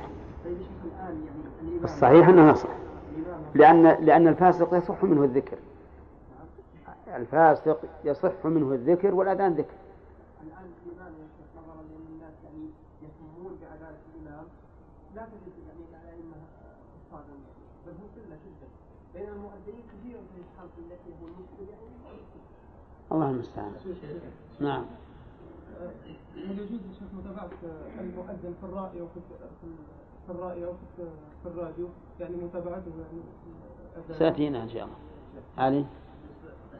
الصحيح إنه يصح. لأن لأن الفاسق يصح منه الذكر. الفاسق يصح منه الذكر والأذان ذكر.
الآن الإمام يا شيخ نظرا لأن الناس يعني يهتمون بعدالة الإمام. لا تجد يعني الأئمة يعني بل هم قلة جدا بين المؤذنين كثير الإسلام التي هو المسلم يعني.
الله المستعان نعم.
هل يجوز يا شيخ متابعة المؤذن في الرأي أو في في الرأي أو في الراديو؟ يعني متابعته يعني الأذان؟
سيأتينا إن شاء الله. علي؟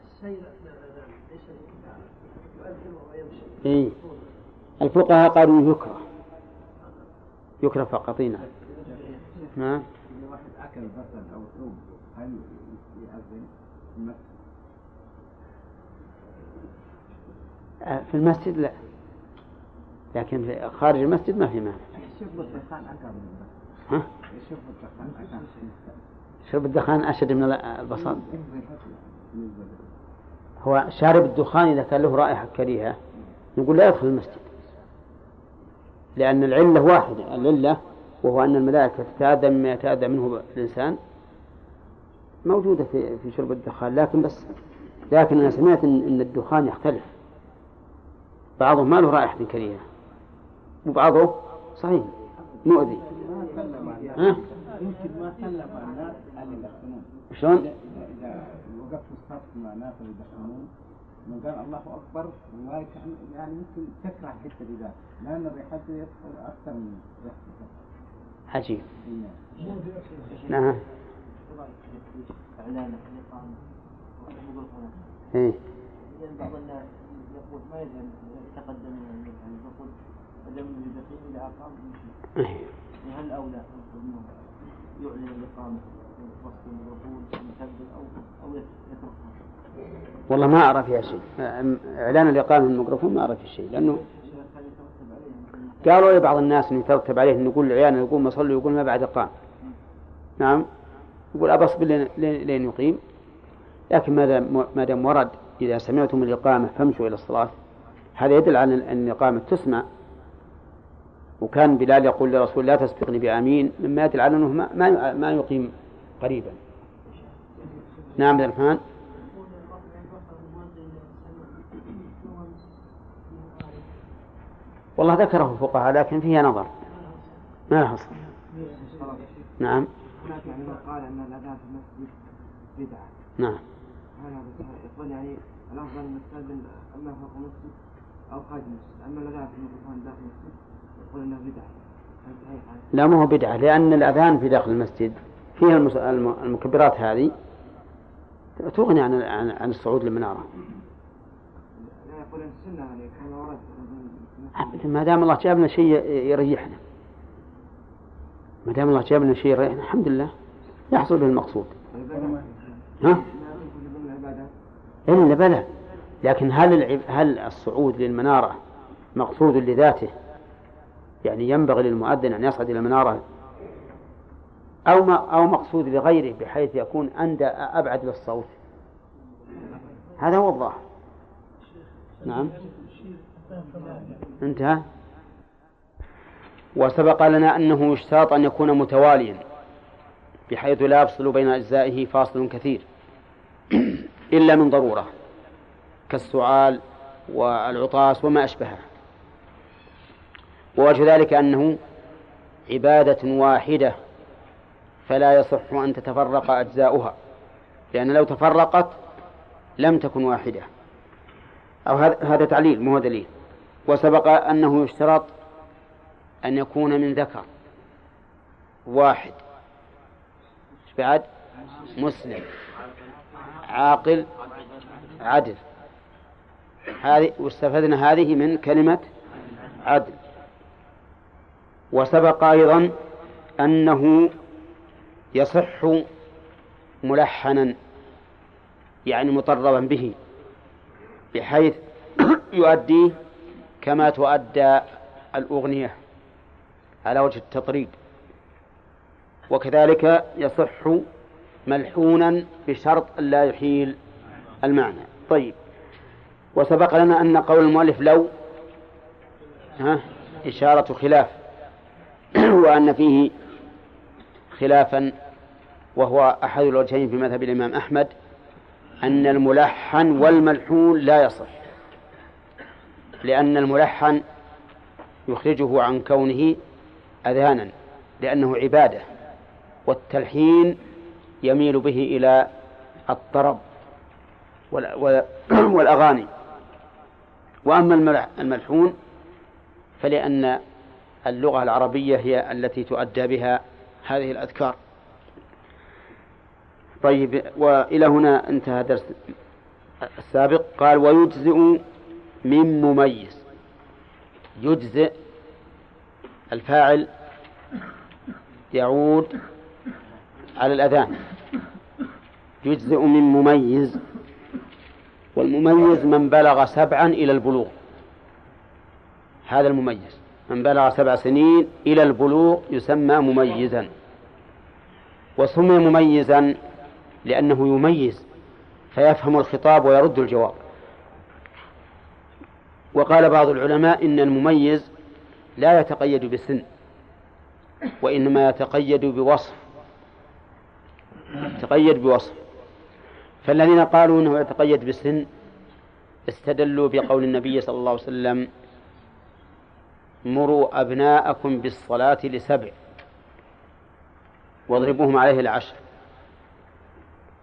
السير أثناء الأذان ليس يؤذن ويمشي
إيه. الفقهاء قالوا يكره. يكره فقط إيه، نعم. نعم
إذا واحد أكل بصل أو ثوم هل يأذن في المسجد؟
آه، في المسجد لا. لكن خارج المسجد ما في مانع.
شرب الدخان أكل من البصل
ها؟
شرب الدخان البصل
شرب الدخان أشد من البصل. هو شارب الدخان إذا كان له رائحة كريهة نقول لا يدخل المسجد. لأن العلة واحدة العلة وهو أن الملائكة تتأذى مما يتأذى منه الإنسان موجودة في في شرب الدخان. لكن بس لكن أنا سمعت إن الدخان يختلف. بعضه ما له رائحة كريهة. وبعضه صحيح. مؤذي ها؟
يمكن ما سلم على الناس اللي يدخنون.
شلون؟
إذا وقفت الصف مع ناس اللي يدخنون من قال الله أكبر ما يكن يعني يمكن تكره حتى الإذان لأن ريحته يدخل أكثر من ريحته
عجيب
الناس.
نعم.
اعلان
إيه.
لأن بعض الناس يقول ما يدري يتقدم من يعني يقول
إيه.
هل انه يعلن أو أو يتركها
والله ما أرى فيها شيء إعلان الإقامة الميكروفون ما أرى فيه شيء لأنه قالوا لي بعض الناس انه يترتب عليه إنه يقول لعياله يقول ما صلوا يقول ما بعد اقام نعم؟ يقول اصبر لين- يقيم. لكن ما دام ما دام ورد إذا سمعتم الإقامة فامشوا إلى الصلاة. هذا يدل على إن الإقامة تسمع. وكان بلال يقول لرسول لا تسبقني بآمين مما يدل على إنه ما ما يقيم قريبا. نعم عبد الرحمن. والله ذكره الفقهاء لكن فيها نظر. ما حصل نعم.
هناك يعني من قال أن الأذان في المسجد بدعة.
نعم.
هذا يقول يعني الأفضل ان نستاذن أما فوق المسجد أو خارج المسجد. أما الأذان في الميكروفون داخل المسجد
لا ما هو بدعة لأن الأذان في داخل المسجد فيها المكبرات هذه تغني عن عن, الصعود للمنارة. ما دام الله جاب لنا شيء يريحنا ما دام الله جاب لنا شيء يريحنا الحمد لله يحصل به المقصود ها؟ إلا بلى لكن هل. هل الصعود للمنارة مقصود لذاته يعني ينبغي للمؤذن أن يصعد إلى المنارة أو ما أو مقصود لغيره بحيث يكون أندى أبعد للصوت. هذا هو الظاهر. نعم. انتهى. وسبق لنا أنه يشترط أن يكون متواليا بحيث لا يفصل بين أجزائه فاصل كثير. إلا من ضرورة كالسعال والعطاس وما أشبهه. ووجه ذلك أنه عبادة واحدة فلا يصح أن تتفرق أجزاؤها لأن لو تفرقت لم تكن واحدة. أو هذا تعليل مو دليل. وسبق أنه يشترط أن يكون من ذكر واحد. بعد؟ مسلم. عاقل عدل. هذه واستفدنا هذه من كلمة عدل. وسبق أيضا أنه يصح ملحنا يعني مطربا به بحيث يؤديه كما تؤدى الأغنية على وجه التطريب وكذلك يصح ملحونا بشرط لا يحيل المعنى. طيب. وسبق لنا أن قول المؤلف لو ها إشارة خلاف. وأن فيه خلافا وهو أحد الوجهين في مذهب الإمام أحمد أن الملحن والملحون لا يصح. لأن الملحن يخرجه عن كونه أذانا لأنه عبادة والتلحين يميل به إلى الطرب والأغاني. وأما الملحون فلأن اللغة العربية هي التي تؤدى بها هذه الأذكار. طيب وإلى هنا انتهى درس السابق. قال ويجزئ من مميز. يجزئ الفاعل يعود على الأذان. يجزئ من مميز. والمميز من بلغ سبعا إلى البلوغ. هذا المميز. من بلغ سبع سنين إلى البلوغ يسمى مميزا. وسمي مميزا لأنه يميز فيفهم الخطاب ويرد الجواب. وقال بعض العلماء إن المميز لا يتقيد بسن وإنما يتقيد بوصف. يتقيد بوصف. فالذين قالوا إنه يتقيد بسن استدلوا بقول النبي صلى الله عليه وسلم مروا أبناءكم بالصلاة لسبع واضربوهم عليه العشر.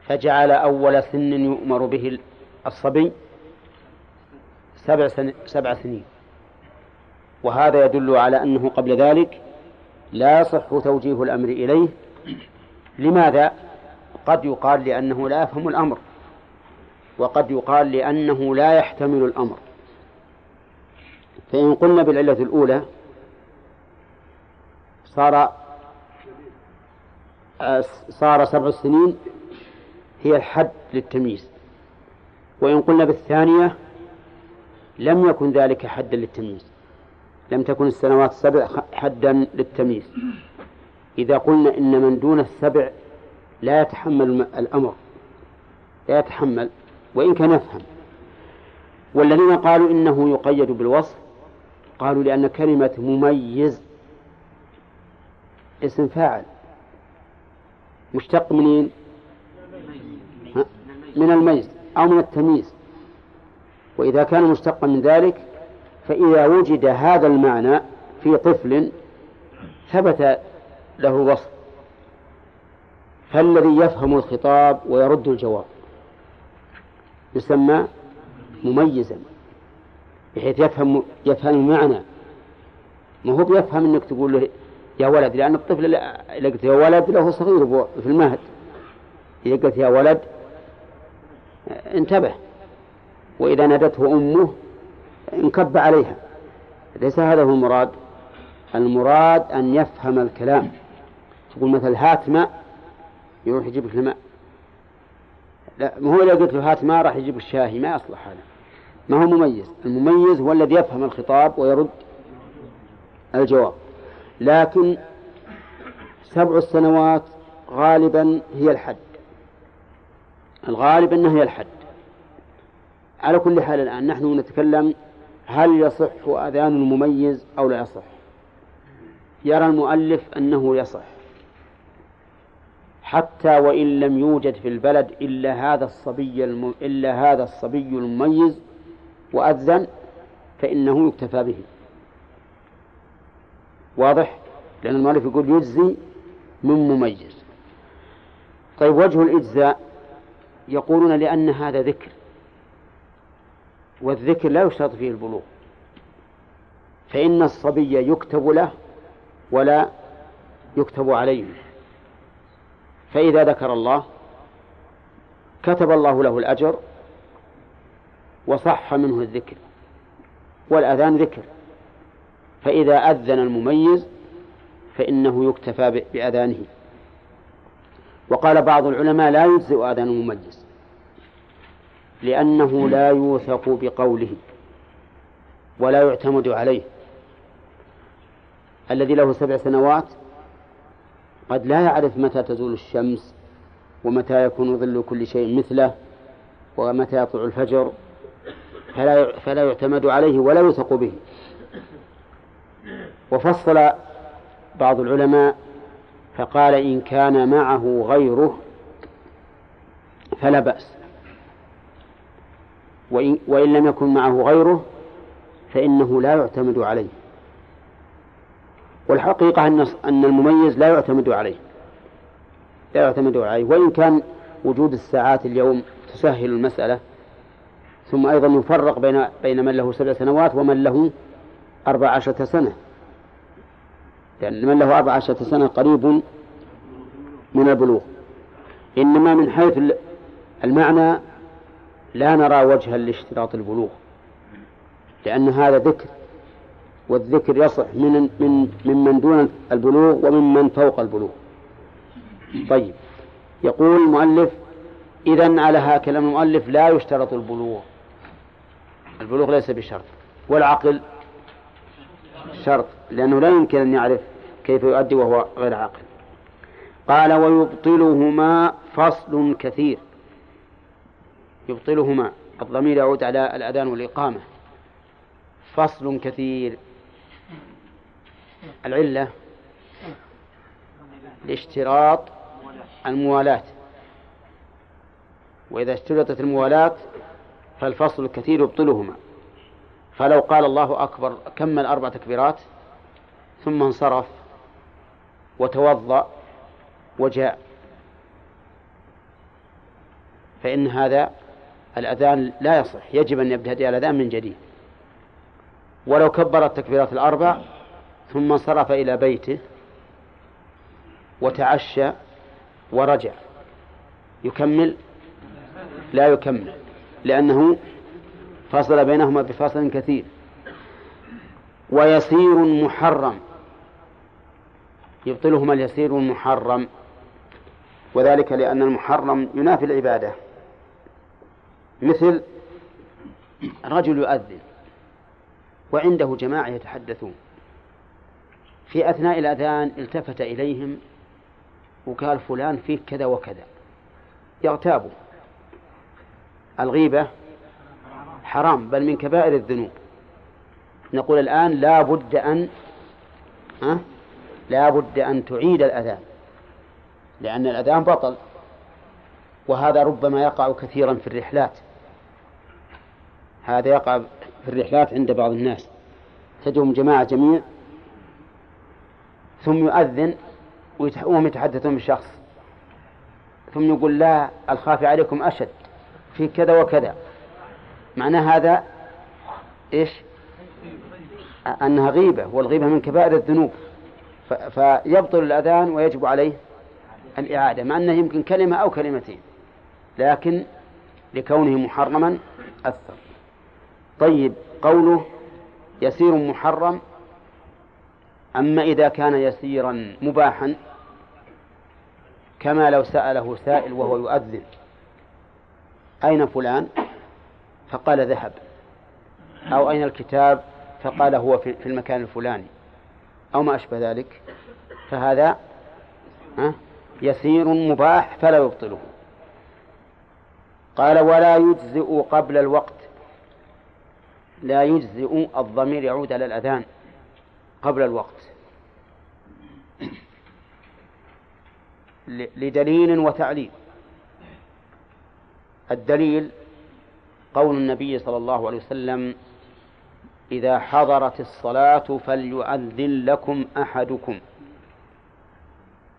فجعل أول سن يؤمر به الصبي سبع سن سبع سنين. وهذا يدل على أنه قبل ذلك لا يصح توجيه الأمر إليه. لماذا؟ قد يقال لأنه لا يفهم الأمر. وقد يقال لأنه لا يحتمل الأمر. فإن قلنا بالعلة الأولى صار صار سبع سنين هي الحد للتمييز. وإن قلنا بالثانية لم يكن ذلك حدا للتمييز. لم تكن السنوات السبع حدا للتمييز. إذا قلنا إن من دون السبع لا يتحمل الأمر لا يتحمل وإن كان يفهم. والذين قالوا إنه يقيد بالوصف قالوا لأن كلمة مميز اسم فاعل. مشتق منين؟ من الميز أو من التمييز. وإذا كان مشتقا من ذلك فإذا وجد هذا المعنى في طفل ثبت له وصف. فالذي يفهم الخطاب ويرد الجواب. يسمى مميزا. بحيث يفهم يفهم المعنى. ما هو بيفهم إنك تقول له يا ولد لأن الطفل اذا قلت يا ولد له صغير في المهد. اذا قلت يا ولد انتبه وإذا نادته أمه انكب عليها. ليس هذا هو المراد. المراد أن يفهم الكلام. تقول مثل هات ماء يروح يجيب لك الماء لا ما هو إذا قلت له هات ماء راح يجيب الشاهي ما يصلح هذا. ما هو مميز المميز هو الذي يفهم الخطاب ويرد الجواب. لكن سبع السنوات غالبا هي الحد. الغالب أنها هي الحد. على كل حال الآن نحن نتكلم هل يصح أذان المميز أو لا يصح. يرى المؤلف أنه يصح. حتى وإن لم يوجد في البلد إلا هذا الصبي الم... إلا هذا الصبي المميز وأذن فإنه يكتفى به. واضح؟ لأن المؤلف يقول يجزي من مميز. طيب وجه الإجزاء. يقولون لأن هذا ذكر. والذكر لا يشترط فيه البلوغ. فإن الصبي يكتب له ولا يكتب عليه. فإذا ذكر الله كتب الله له الأجر وصح منه الذكر والأذان ذكر. فإذا أذن المميز فإنه يكتفى بأذانه. وقال بعض العلماء لا يجزئ أذان المميز لأنه لا يوثق بقوله ولا يعتمد عليه. الذي له سبع سنوات قد لا يعرف متى تزول الشمس ومتى يكون ظل كل شيء مثله ومتى يطلع الفجر فلا فلا يعتمد عليه ولا يوثق به. وفصل بعض العلماء فقال إن كان معه غيره فلا بأس. وإن, وإن لم يكن معه غيره فإنه لا يعتمد عليه. والحقيقة أن أن المميز لا يعتمد عليه. لا يعتمد عليه. وإن كان وجود الساعات اليوم تسهل المسألة ثم أيضا يفرق بين بين من له سبع سنوات ومن له أربع عشرة سنة. لأن من له أربع عشرة سنة قريب من البلوغ. إنما من حيث المعنى لا نرى وجها لاشتراط البلوغ. لأن هذا ذكر والذكر يصح من من ممن دون البلوغ وممن فوق البلوغ. طيب يقول المؤلف إذا على هكذا المؤلف لا يشترط البلوغ. البلوغ ليس بشرط. والعقل شرط لأنه لا يمكن أن يعرف كيف يؤدي وهو غير عاقل. قال ويبطلهما فصل كثير. يبطلهما الضمير يعود على الأذان والإقامة. فصل كثير. العلة لاشتراط الموالاة. وإذا اشترطت الموالاة فالفصل الكثير يبطلهما. فلو قال الله أكبر كمل أربع تكبيرات؟ ثم انصرف وتوضأ وجاء. فإن هذا الأذان لا يصح. يجب أن يبتدئ الأذان من جديد. ولو كبر التكبيرات الأربع ثم انصرف إلى بيته وتعشى ورجع. يكمل؟ لا يكمل. لأنه فصل بينهما بفاصل كثير. ويسير محرم. يبطلهما اليسير المحرم وذلك لأن المحرم ينافي العبادة. مثل رجل يؤذن وعنده جماعة يتحدثون. في أثناء الأذان التفت إليهم وقال فلان فيه كذا وكذا. يغتابوا الغيبة حرام بل من كبائر الذنوب. نقول الآن لا بد أن ها؟ لا بد أن تعيد الأذان لأن الأذان بطل وهذا ربما يقع كثيرا في الرحلات. هذا يقع في الرحلات عند بعض الناس. تجهم جماعة جميع ثم يؤذن وهم يتحدثون بالشخص ثم يقول لا الخافي عليكم أشد. في كذا وكذا. معنى هذا إيش؟ أنها غيبة والغيبة من كبائر الذنوب. فيبطل الأذان ويجب عليه الإعادة مع أنه يمكن كلمة أو كلمتين لكن لكونه محرما أثر طيب قوله يسير محرم أما إذا كان يسيرا مباحا كما لو سأله سائل وهو يؤذن. أين فلان؟ فقال ذهب. أو أين الكتاب؟ فقال هو في المكان الفلاني. أو ما أشبه ذلك. فهذا يسير مباح فلا يبطله. قال ولا يجزئ قبل الوقت. لا يجزئ الضمير يعود على الأذان قبل الوقت. لدليل وتعليل. الدليل قول النبي صلى الله عليه وسلم إذا حضرت الصلاة فليؤذن لكم أحدكم.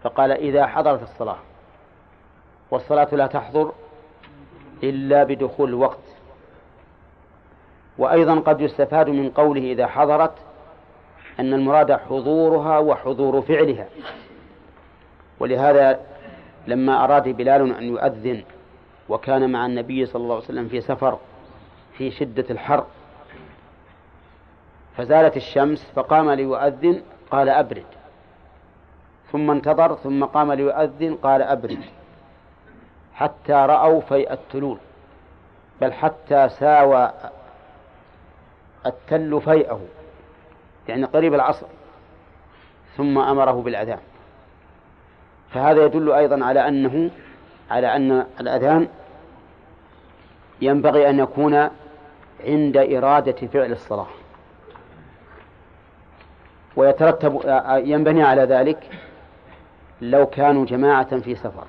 فقال إذا حضرت الصلاة والصلاة لا تحضر إلا بدخول الوقت. وأيضا قد يستفاد من قوله إذا حضرت أن المراد حضورها وحضور فعلها. ولهذا لما أراد بلال أن يؤذن وكان مع النبي صلى الله عليه وسلم في سفر في شدة الحر. فزالت الشمس فقام ليؤذن قال أبرد. ثم انتظر ثم قام ليؤذن قال أبرد. حتى رأوا فيء التلول. بل حتى ساوى التل فيئه يعني قريب العصر. ثم أمره بالأذان. فهذا يدل أيضا على أنه على أن الأذان ينبغي أن يكون عند إرادة فعل الصلاة. ويترتب ينبني على ذلك لو كانوا جماعة في سفر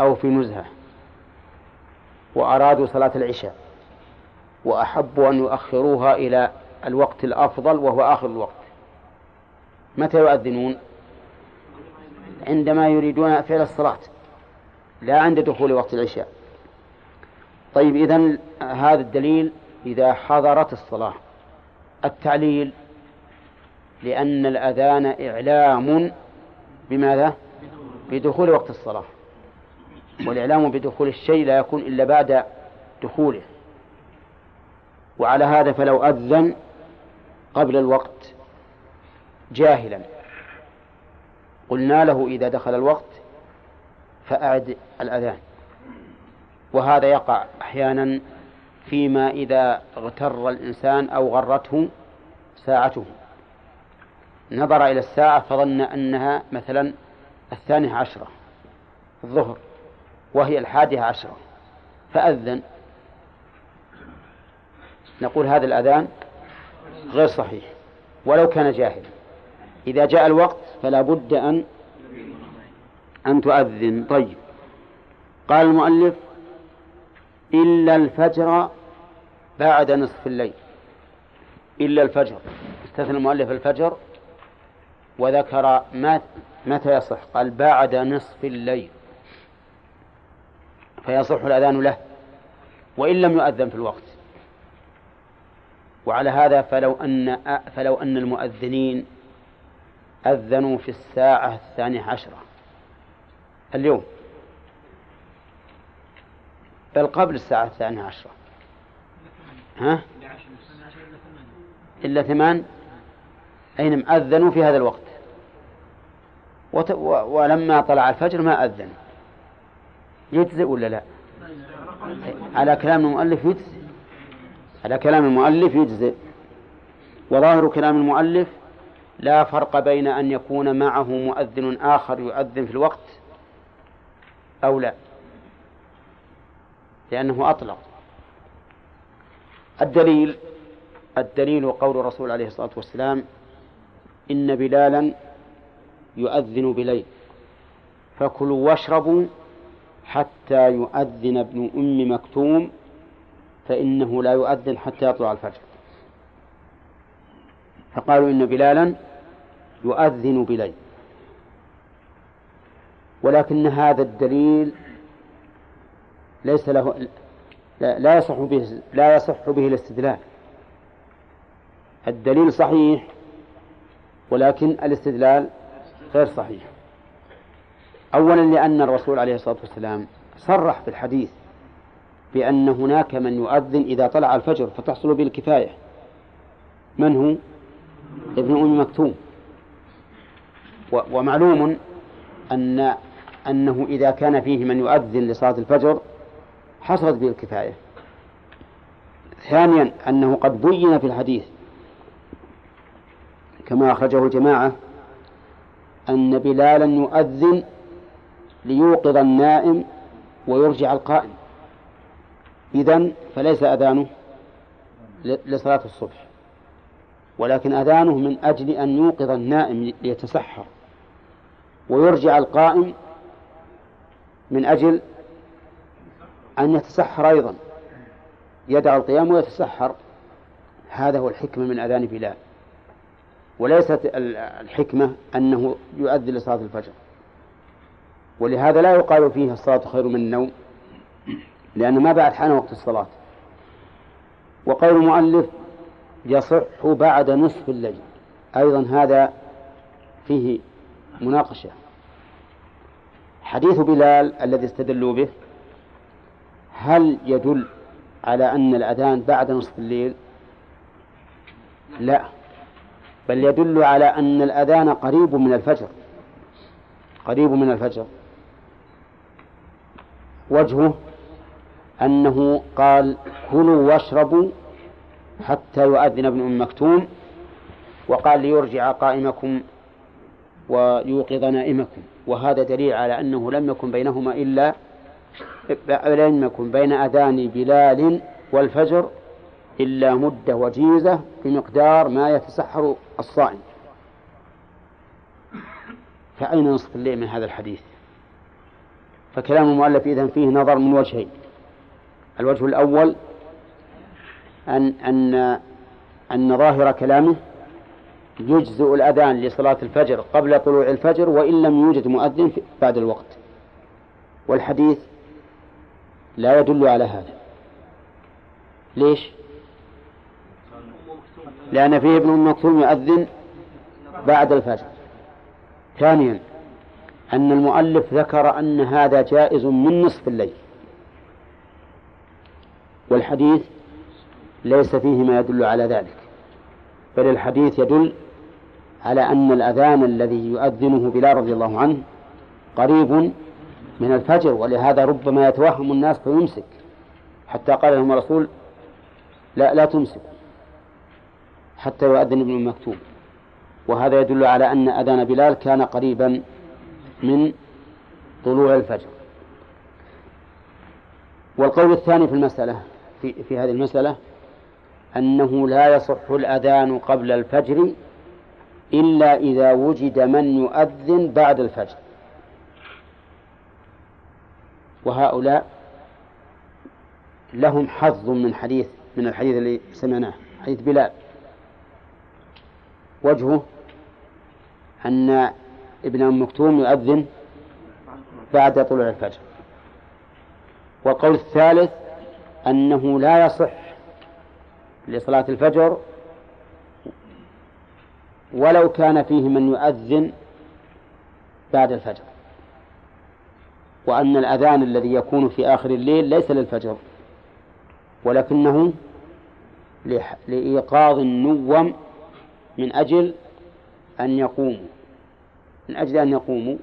أو في نزهة وأرادوا صلاة العشاء وأحبوا أن يؤخروها إلى الوقت الأفضل وهو آخر الوقت متى يؤذنون؟ عندما يريدون فعل الصلاة لا عند دخول وقت العشاء. طيب إذن هذا الدليل إذا حضرت الصلاة. التعليل لأن الأذان إعلام بماذا؟ بدخول وقت الصلاة. والإعلام بدخول الشيء لا يكون إلا بعد دخوله. وعلى هذا فلو أذن قبل الوقت جاهلا. قلنا له إذا دخل الوقت فأعد الأذان. وهذا يقع أحيانا فيما إذا اغتر الإنسان أو غرته ساعته. نظر إلى الساعة فظن أنها مثلا الثانية عشرة الظهر وهي الحادية عشرة فأذن. نقول هذا الأذان غير صحيح ولو كان جاهلا. إذا جاء الوقت فلا بد أن أن تؤذن. طيب. قال المؤلف إلا الفجر بعد نصف الليل. إلا الفجر. استثنى المؤلف الفجر وذكر متى يصح. قال بعد نصف الليل. فيصح الأذان له. وإن لم يؤذن في الوقت. وعلى هذا فلو أن فلو أن المؤذنين أذنوا في الساعة الثانية عشرة. اليوم. بل قبل الساعة الثانية عشرة. ها؟ إلا ثمان؟ أين أذنوا في هذا الوقت. وت... و... ولما طلع الفجر ما أذن. يجزئ ولا لا؟ على كلام المؤلف يجزئ. على كلام المؤلف يجزئ. وظاهر كلام المؤلف لا فرق بين أن يكون معه مؤذن آخر يؤذن في الوقت أو لا. لأنه أطلق. الدليل الدليل قول الرسول عليه الصلاة والسلام إن بلالا يؤذن بليل. فكلوا واشربوا حتى يؤذن ابن أم مكتوم فإنه لا يؤذن حتى يطلع الفجر. فقالوا إن بلالا يؤذن بليل. ولكن هذا الدليل ليس له لا, يصح به لا يصح به الاستدلال. الدليل صحيح ولكن الاستدلال غير صحيح. أولا لأن الرسول عليه الصلاة والسلام صرح في الحديث بأن هناك من يؤذن إذا طلع الفجر فتحصل به الكفاية من هو؟ ابن أم مكتوم. ومعلوم أن أنه إذا كان فيه من يؤذن لصلاة الفجر حصلت به الكفاية. ثانيا أنه قد بين في الحديث كما أخرجه الجماعة أن بلالا يؤذن ليوقظ النائم ويرجع القائم. إذن فليس أذانه لصلاة الصبح ولكن أذانه من أجل أن يوقظ النائم ليتسحر ويرجع القائم من أجل أن يتسحر أيضا. يدع القيام ويتسحر. هذا هو الحكمة من أذان بلال. وليست الحكمة أنه يؤذن لصلاة الفجر. ولهذا لا يقال فيه الصلاة خير من النوم لأنه ما بعد حان وقت الصلاة. وقول المؤلف يصح بعد نصف الليل. أيضا هذا فيه مناقشة. حديث بلال الذي استدلوا به هل يدل على أن الأذان بعد نصف الليل؟ لا. بل يدل على أن الأذان قريب من الفجر. قريب من الفجر. وجهه أنه قال كلوا واشربوا حتى يؤذن ابن أم مكتوم وقال ليرجع قائمكم ويوقظ نائمكم وهذا دليل على أنه لم يكن بينهما إلا لم يكن بين أذان بلال والفجر إلا مدة وجيزة بمقدار ما يتسحر الصائم. فأين نصف الليل من هذا الحديث؟ فكلام المؤلف إذن فيه نظر من وجهين. الوجه الأول أن أن أن ظاهر كلامه يجزئ الأذان لصلاة الفجر قبل طلوع الفجر وإن لم يوجد مؤذن بعد الوقت. والحديث لا يدل على هذا. ليش؟ لأن فيه ابن مكتوم يؤذن بعد الفجر. ثانيا أن المؤلف ذكر أن هذا جائز من نصف الليل. والحديث ليس فيه ما يدل على ذلك. بل الحديث يدل على أن الأذان الذي يؤذنه بلال رضي الله عنه قريب من الفجر ولهذا ربما يتوهم الناس فيمسك. حتى قال لهم الرسول لا لا تمسك حتى يؤذن ابن مكتوم وهذا يدل على أن أذان بلال كان قريبا من طلوع الفجر. والقول الثاني في المسألة في, في هذه المسألة أنه لا يصح الأذان قبل الفجر إلا إذا وجد من يؤذن بعد الفجر. وهؤلاء لهم حظ من حديث من الحديث الذي سمعناه حديث بلال. وجهه أن ابن أم مكتوم يؤذن بعد طلوع الفجر. والقول الثالث أنه لا يصح لصلاة الفجر ولو كان فيه من يؤذن بعد الفجر. وأن الأذان الذي يكون في آخر الليل ليس للفجر ولكنه لإيقاظ النوم من أجل أن يقوموا من أجل أن يقوموا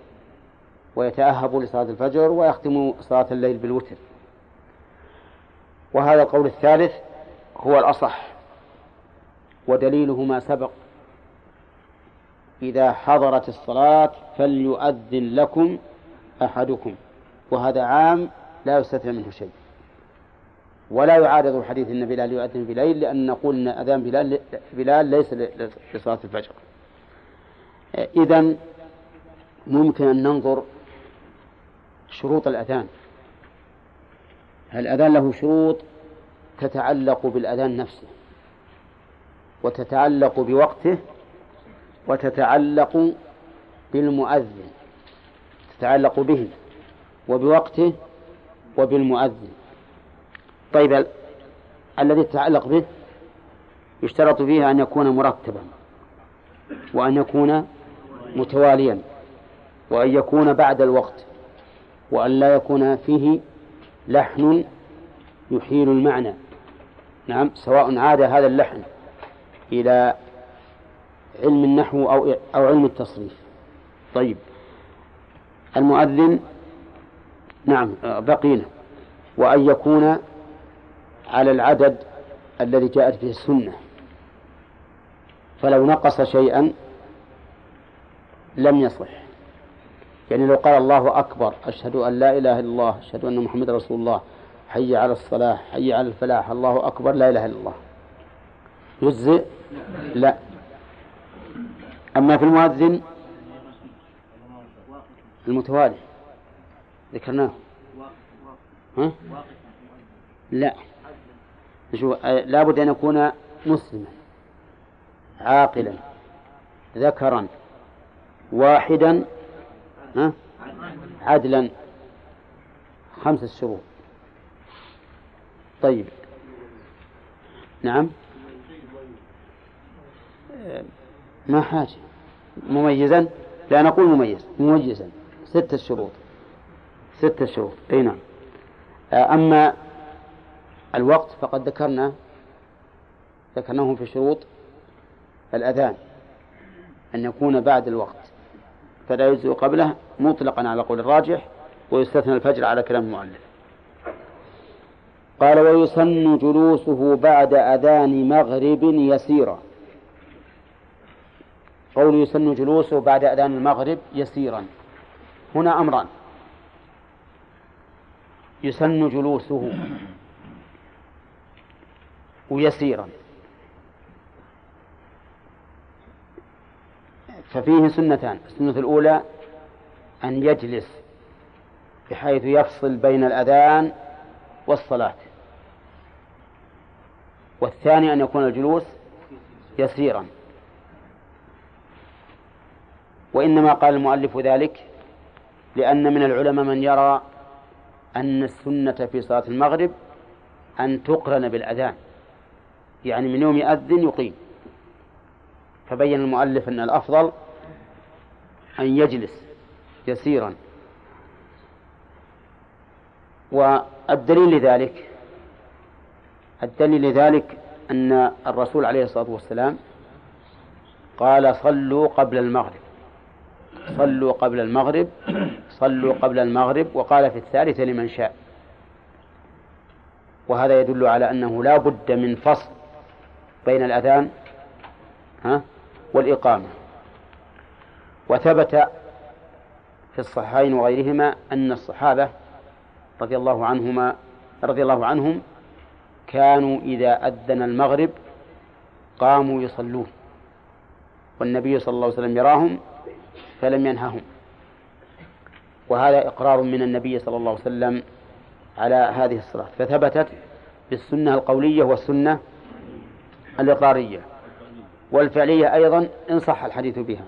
ويتأهبوا لصلاة الفجر ويختموا صلاة الليل بالوتر. وهذا القول الثالث هو الأصح ودليله ما سبق إذا حضرت الصلاة فليؤذن لكم أحدكم. وهذا عام لا يستثنى منه شيء. ولا يعارض حديث أن بلال يؤذن بليل لأن نقول أن أذان بلال, بلال ليس لصلاة الفجر. إذا ممكن أن ننظر شروط الأذان. الأذان له شروط تتعلق بالأذان نفسه وتتعلق بوقته وتتعلق بالمؤذن تتعلق به وبوقته وبالمؤذن. طيب الذي يتعلق به يشترط فيه أن يكون مرتبا وأن يكون متواليا وأن يكون بعد الوقت وأن لا يكون فيه لحن يحيل المعنى. نعم سواء عاد هذا اللحن إلى علم النحو أو أو علم التصريف. طيب المؤذن نعم. بقينا. وأن يكون على العدد الذي جاءت به السنة. فلو نقص شيئا لم يصح. يعني لو قال الله أكبر أشهد أن لا إله إلا الله أشهد أن محمد رسول الله حي على الصلاة حي على الفلاح الله أكبر لا إله إلا الله. يجزئ؟ لا. أما في المؤذن؟ المتوالي. ذكرناه. ها؟ لا. شوف لابد أن يكون مسلما عاقلا ذكرا واحدا ها؟ عدلا. خمسة شروط طيب. نعم. ما حاجة. مميزا؟ لا نقول مميز. مميزا. ستة شروط ستة شروط أي نعم. أما الوقت فقد ذكرنا ذكرناه في شروط الأذان أن يكون بعد الوقت فلا يجزئ قبله مطلقا على قول الراجح ويستثنى الفجر على كلام المؤلف. قال ويسن جلوسه بعد أذان مغرب يسيرا. قول يسن جلوسه بعد أذان المغرب يسيرا. هنا أمران يسن جلوسه ويسيرا ففيه سنتان السنة الأولى أن يجلس بحيث يفصل بين الأذان والصلاة والثاني أن يكون الجلوس يسيرا. وإنما قال المؤلف ذلك لأن من العلماء من يرى أن السنة في صلاة المغرب أن تقرن بالأذان. يعني من يوم يأذن يقيم. فبين المؤلف أن الأفضل أن يجلس يسيرا. والدليل لذلك الدليل لذلك أن الرسول عليه الصلاة والسلام قال صلوا قبل المغرب. صلوا قبل المغرب صلوا قبل المغرب وقال في الثالثة لمن شاء. وهذا يدل على أنه لا بد من فصل بين الأذان ها والإقامة. وثبت في الصحيحين وغيرهما أن الصحابة رضي الله عنهما رضي الله عنهم كانوا إذا أذن المغرب قاموا يصلون. والنبي صلى الله عليه وسلم يراهم فلم ينههم. وهذا إقرار من النبي صلى الله عليه وسلم على هذه الصلاة. فثبتت بالسنة القولية والسنة الإقرارية والفعلية أيضا إن صح الحديث بها.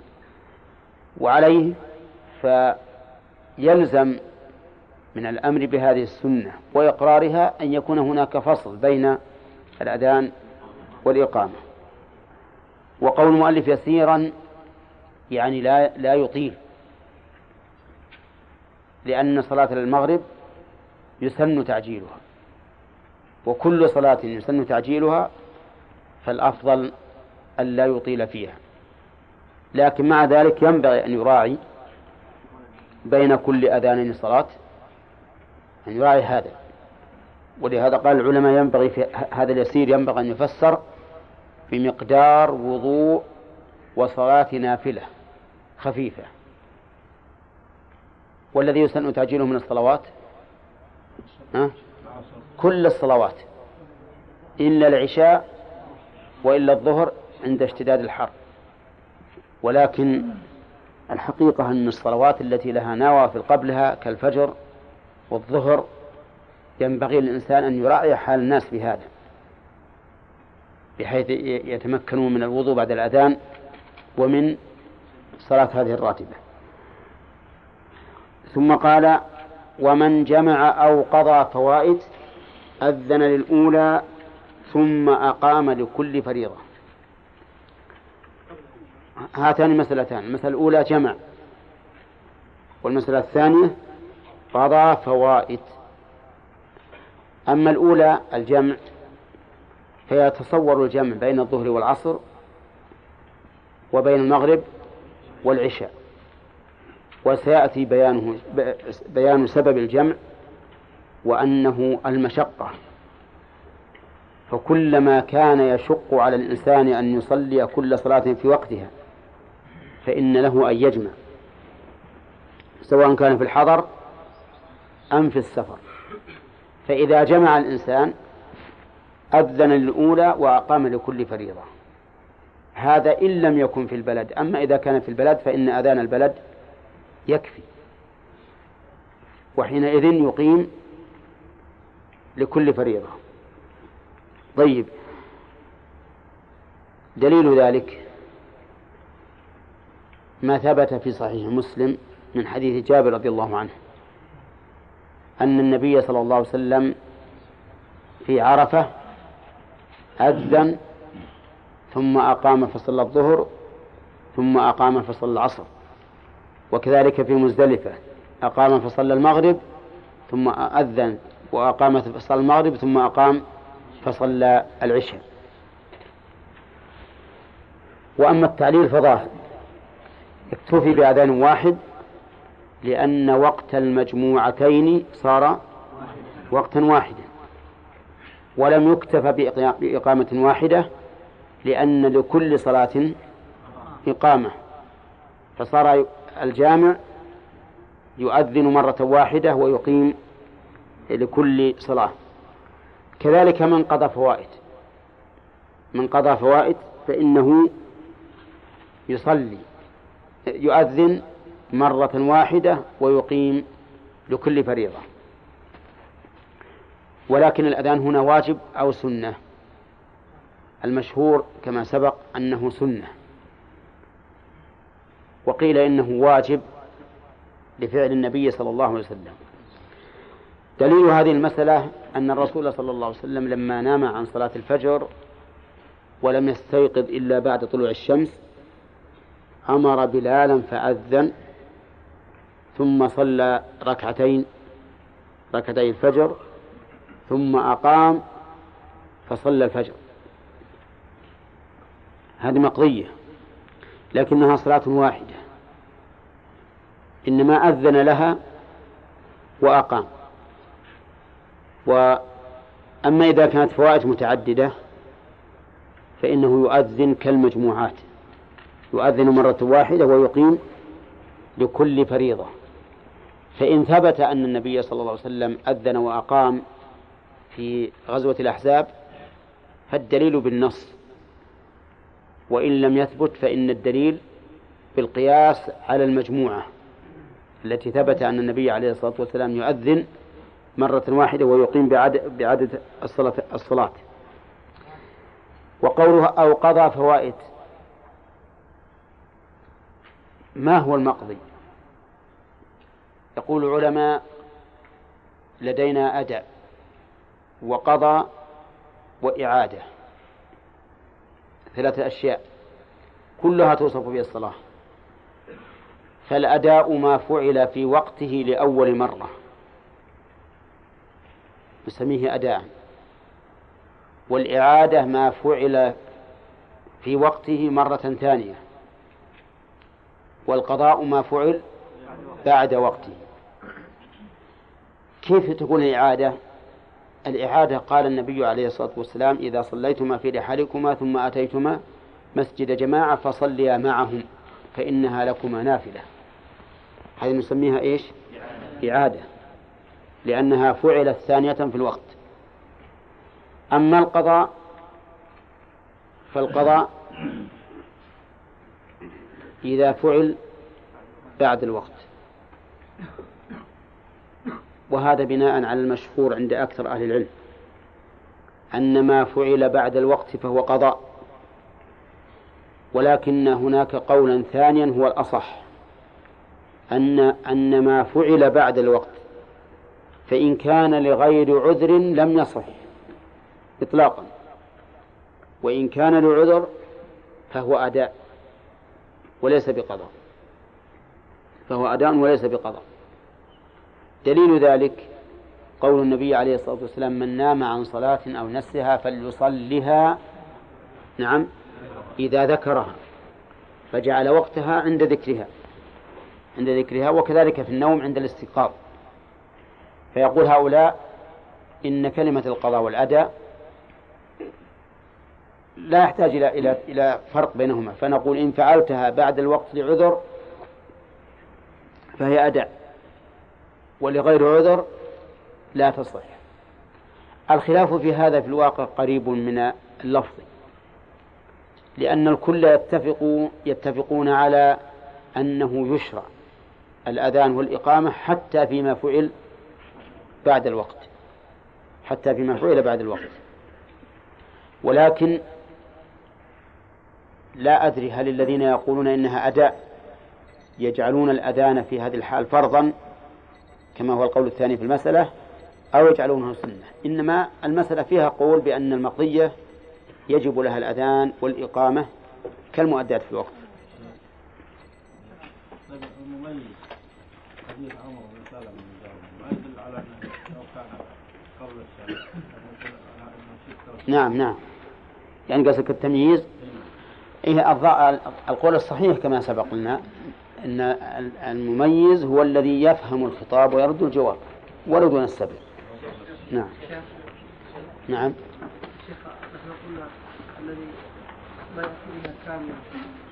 وعليه فيلزم من الأمر بهذه السنة وإقرارها أن يكون هناك فصل بين الأذان والإقامة. وقول المؤلف يسيرا يعني لا لا يطيل. لأن صلاة المغرب يسن تعجيلها وكل صلاة يسن تعجيلها فالأفضل أن لا يطيل فيها. لكن مع ذلك ينبغي أن يراعي بين كل أذانين صلاة أن يراعي هذا. ولهذا قال العلماء ينبغي في هذا اليسير ينبغي أن يفسر بمقدار وضوء وصلاة نافلة. خفيفة. والذي يسن تأجيله من الصلوات؟ ها؟ كل الصلوات. إلا العشاء وإلا الظهر عند اشتداد الحر. ولكن الحقيقة أن الصلوات التي لها نوافل قبلها كالفجر والظهر ينبغي للإنسان أن يراعي حال الناس بهذا. بحيث يتمكنوا من الوضوء بعد الأذان ومن صلاة هذه الراتبة. ثم قال ومن جمع أو قضى فوائد أذن للأولى ثم أقام لكل فريضة. هاتان مسألتان المسألة الأولى جمع والمسألة الثانية قضى فوائد. أما الأولى الجمع فيتصور الجمع بين الظهر والعصر وبين المغرب والعشاء. وسيأتي بيانه بيان سبب الجمع وأنه المشقة. فكلما كان يشق على الإنسان أن يصلي كل صلاة في وقتها فإن له أن يجمع سواء كان في الحضر أم في السفر. فإذا جمع الإنسان أذن للأولى وأقام لكل فريضة. هذا إن لم يكن في البلد. أما إذا كان في البلد فإن أذان البلد يكفي. وحينئذ يقيم لكل فريضة. طيب. دليل ذلك ما ثبت في صحيح مسلم من حديث جابر رضي الله عنه. أن النبي صلى الله عليه وسلم في عرفة أذن ثم أقام فصلى الظهر ثم أقام فصلى العصر. وكذلك في مزدلفة أقام فصلى المغرب ثم أذن وأقام فصلى المغرب ثم أقام فصلى العشاء. وأما التعليل فظاهر اكتفي بأذان واحد لأن وقت المجموعتين صار وقتا واحدا ولم يكتفى بإقامة واحدة لأن لكل صلاة إقامة. فصار الجامع يؤذن مرة واحدة ويقيم لكل صلاة. كذلك من قضى فوائد. من قضى فوائد فإنه يصلي يؤذن مرة واحدة ويقيم لكل فريضة. ولكن الأذان هنا واجب أو سنة؟ المشهور كما سبق أنه سنة. وقيل إنه واجب لفعل النبي صلى الله عليه وسلم. دليل هذه المسألة أن الرسول صلى الله عليه وسلم لما نام عن صلاة الفجر ولم يستيقظ إلا بعد طلوع الشمس أمر بلالا فأذن ثم صلى ركعتين ركعتي الفجر ثم أقام فصلى الفجر. هذه مقضية لكنها صلاة واحدة. إنما أذن لها وأقام. وأما إذا كانت فوائد متعددة فإنه يؤذن كالمجموعات. يؤذن مرة واحدة ويقيم لكل فريضة. فإن ثبت أن النبي صلى الله عليه وسلم أذن وأقام في غزوة الأحزاب فالدليل بالنص. وإن لم يثبت فإن الدليل بالقياس على المجموعة التي ثبت أن النبي عليه الصلاة والسلام يؤذن مرة واحدة ويقيم بعدد, بعدد الصلاة, الصلاة. وقوله أو قضى فوائد. ما هو المقضي؟ يقول العلماء لدينا أداء وقضى وإعادة. ثلاثة أشياء. كلها توصف بها الصلاة. فالأداء ما فعل في وقته لأول مرة. نسميه أداء. والإعادة ما فعل في وقته مرة ثانية. والقضاء ما فعل بعد وقته. كيف تكون الإعادة؟ الإعادة قال النبي عليه الصلاة والسلام إذا صليتما في رحالكما ثم أتيتما مسجد جماعة فصليا معهم فإنها لكما نافلة. هذه نسميها إيش؟ إعادة لأنها فعلت ثانية في الوقت. أما القضاء فالقضاء إذا فعل بعد الوقت. وهذا بناء على المشهور عند أكثر أهل العلم أن ما فعل بعد الوقت فهو قضاء. ولكن هناك قولا ثانيا هو الأصح أن أن ما فعل بعد الوقت فإن كان لغير عذر لم يصح إطلاقا. وإن كان لعذر فهو أداء وليس بقضاء. فهو أداء وليس بقضاء. دليل ذلك قول النبي عليه الصلاة والسلام من نام عن صلاة أو نسها فليصلها نعم إذا ذكرها فجعل وقتها عند ذكرها عند ذكرها وكذلك في النوم عند الاستيقاظ. فيقول هؤلاء إن كلمة القضاء والأداء لا يحتاج إلى إلى إلى فرق بينهما. فنقول إن فعلتها بعد الوقت لعذر فهي أداء. ولغير عذر لا تصح. الخلاف في هذا في الواقع قريب من اللفظ لأن الكل يتفق يتفقون على أنه يشرع الأذان والإقامة حتى فيما فعل بعد الوقت حتى فيما فعل بعد الوقت. ولكن لا أدري هل الذين يقولون إنها أداء يجعلون الأذان في هذه الحال فرضا كما هو القول الثاني في المسألة أو يجعلونه سنة. إنما المسألة فيها قول بأن المقضية يجب لها الأذان والإقامة كالمؤدات في الوقت. نعم نعم. يعني قصدك التمييز؟ إيه القول الصحيح كما سبق لنا. أن المميز هو الذي يفهم الخطاب ويرد الجواب ولو دون السبب. نعم. نعم.
شيخ نحن قلنا الذي ما يأتي بها كاملة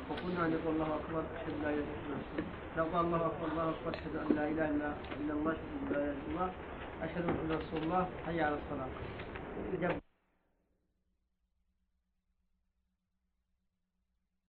وقلنا أن يقول الله أكبر أشهد لا إله إلا الله. لو قال الله أكبر الله أكبر أشهد أن لا إله إلا الله أشهد أن لا إله إلا الله أشهد أن رسول الله حي على الصلاة.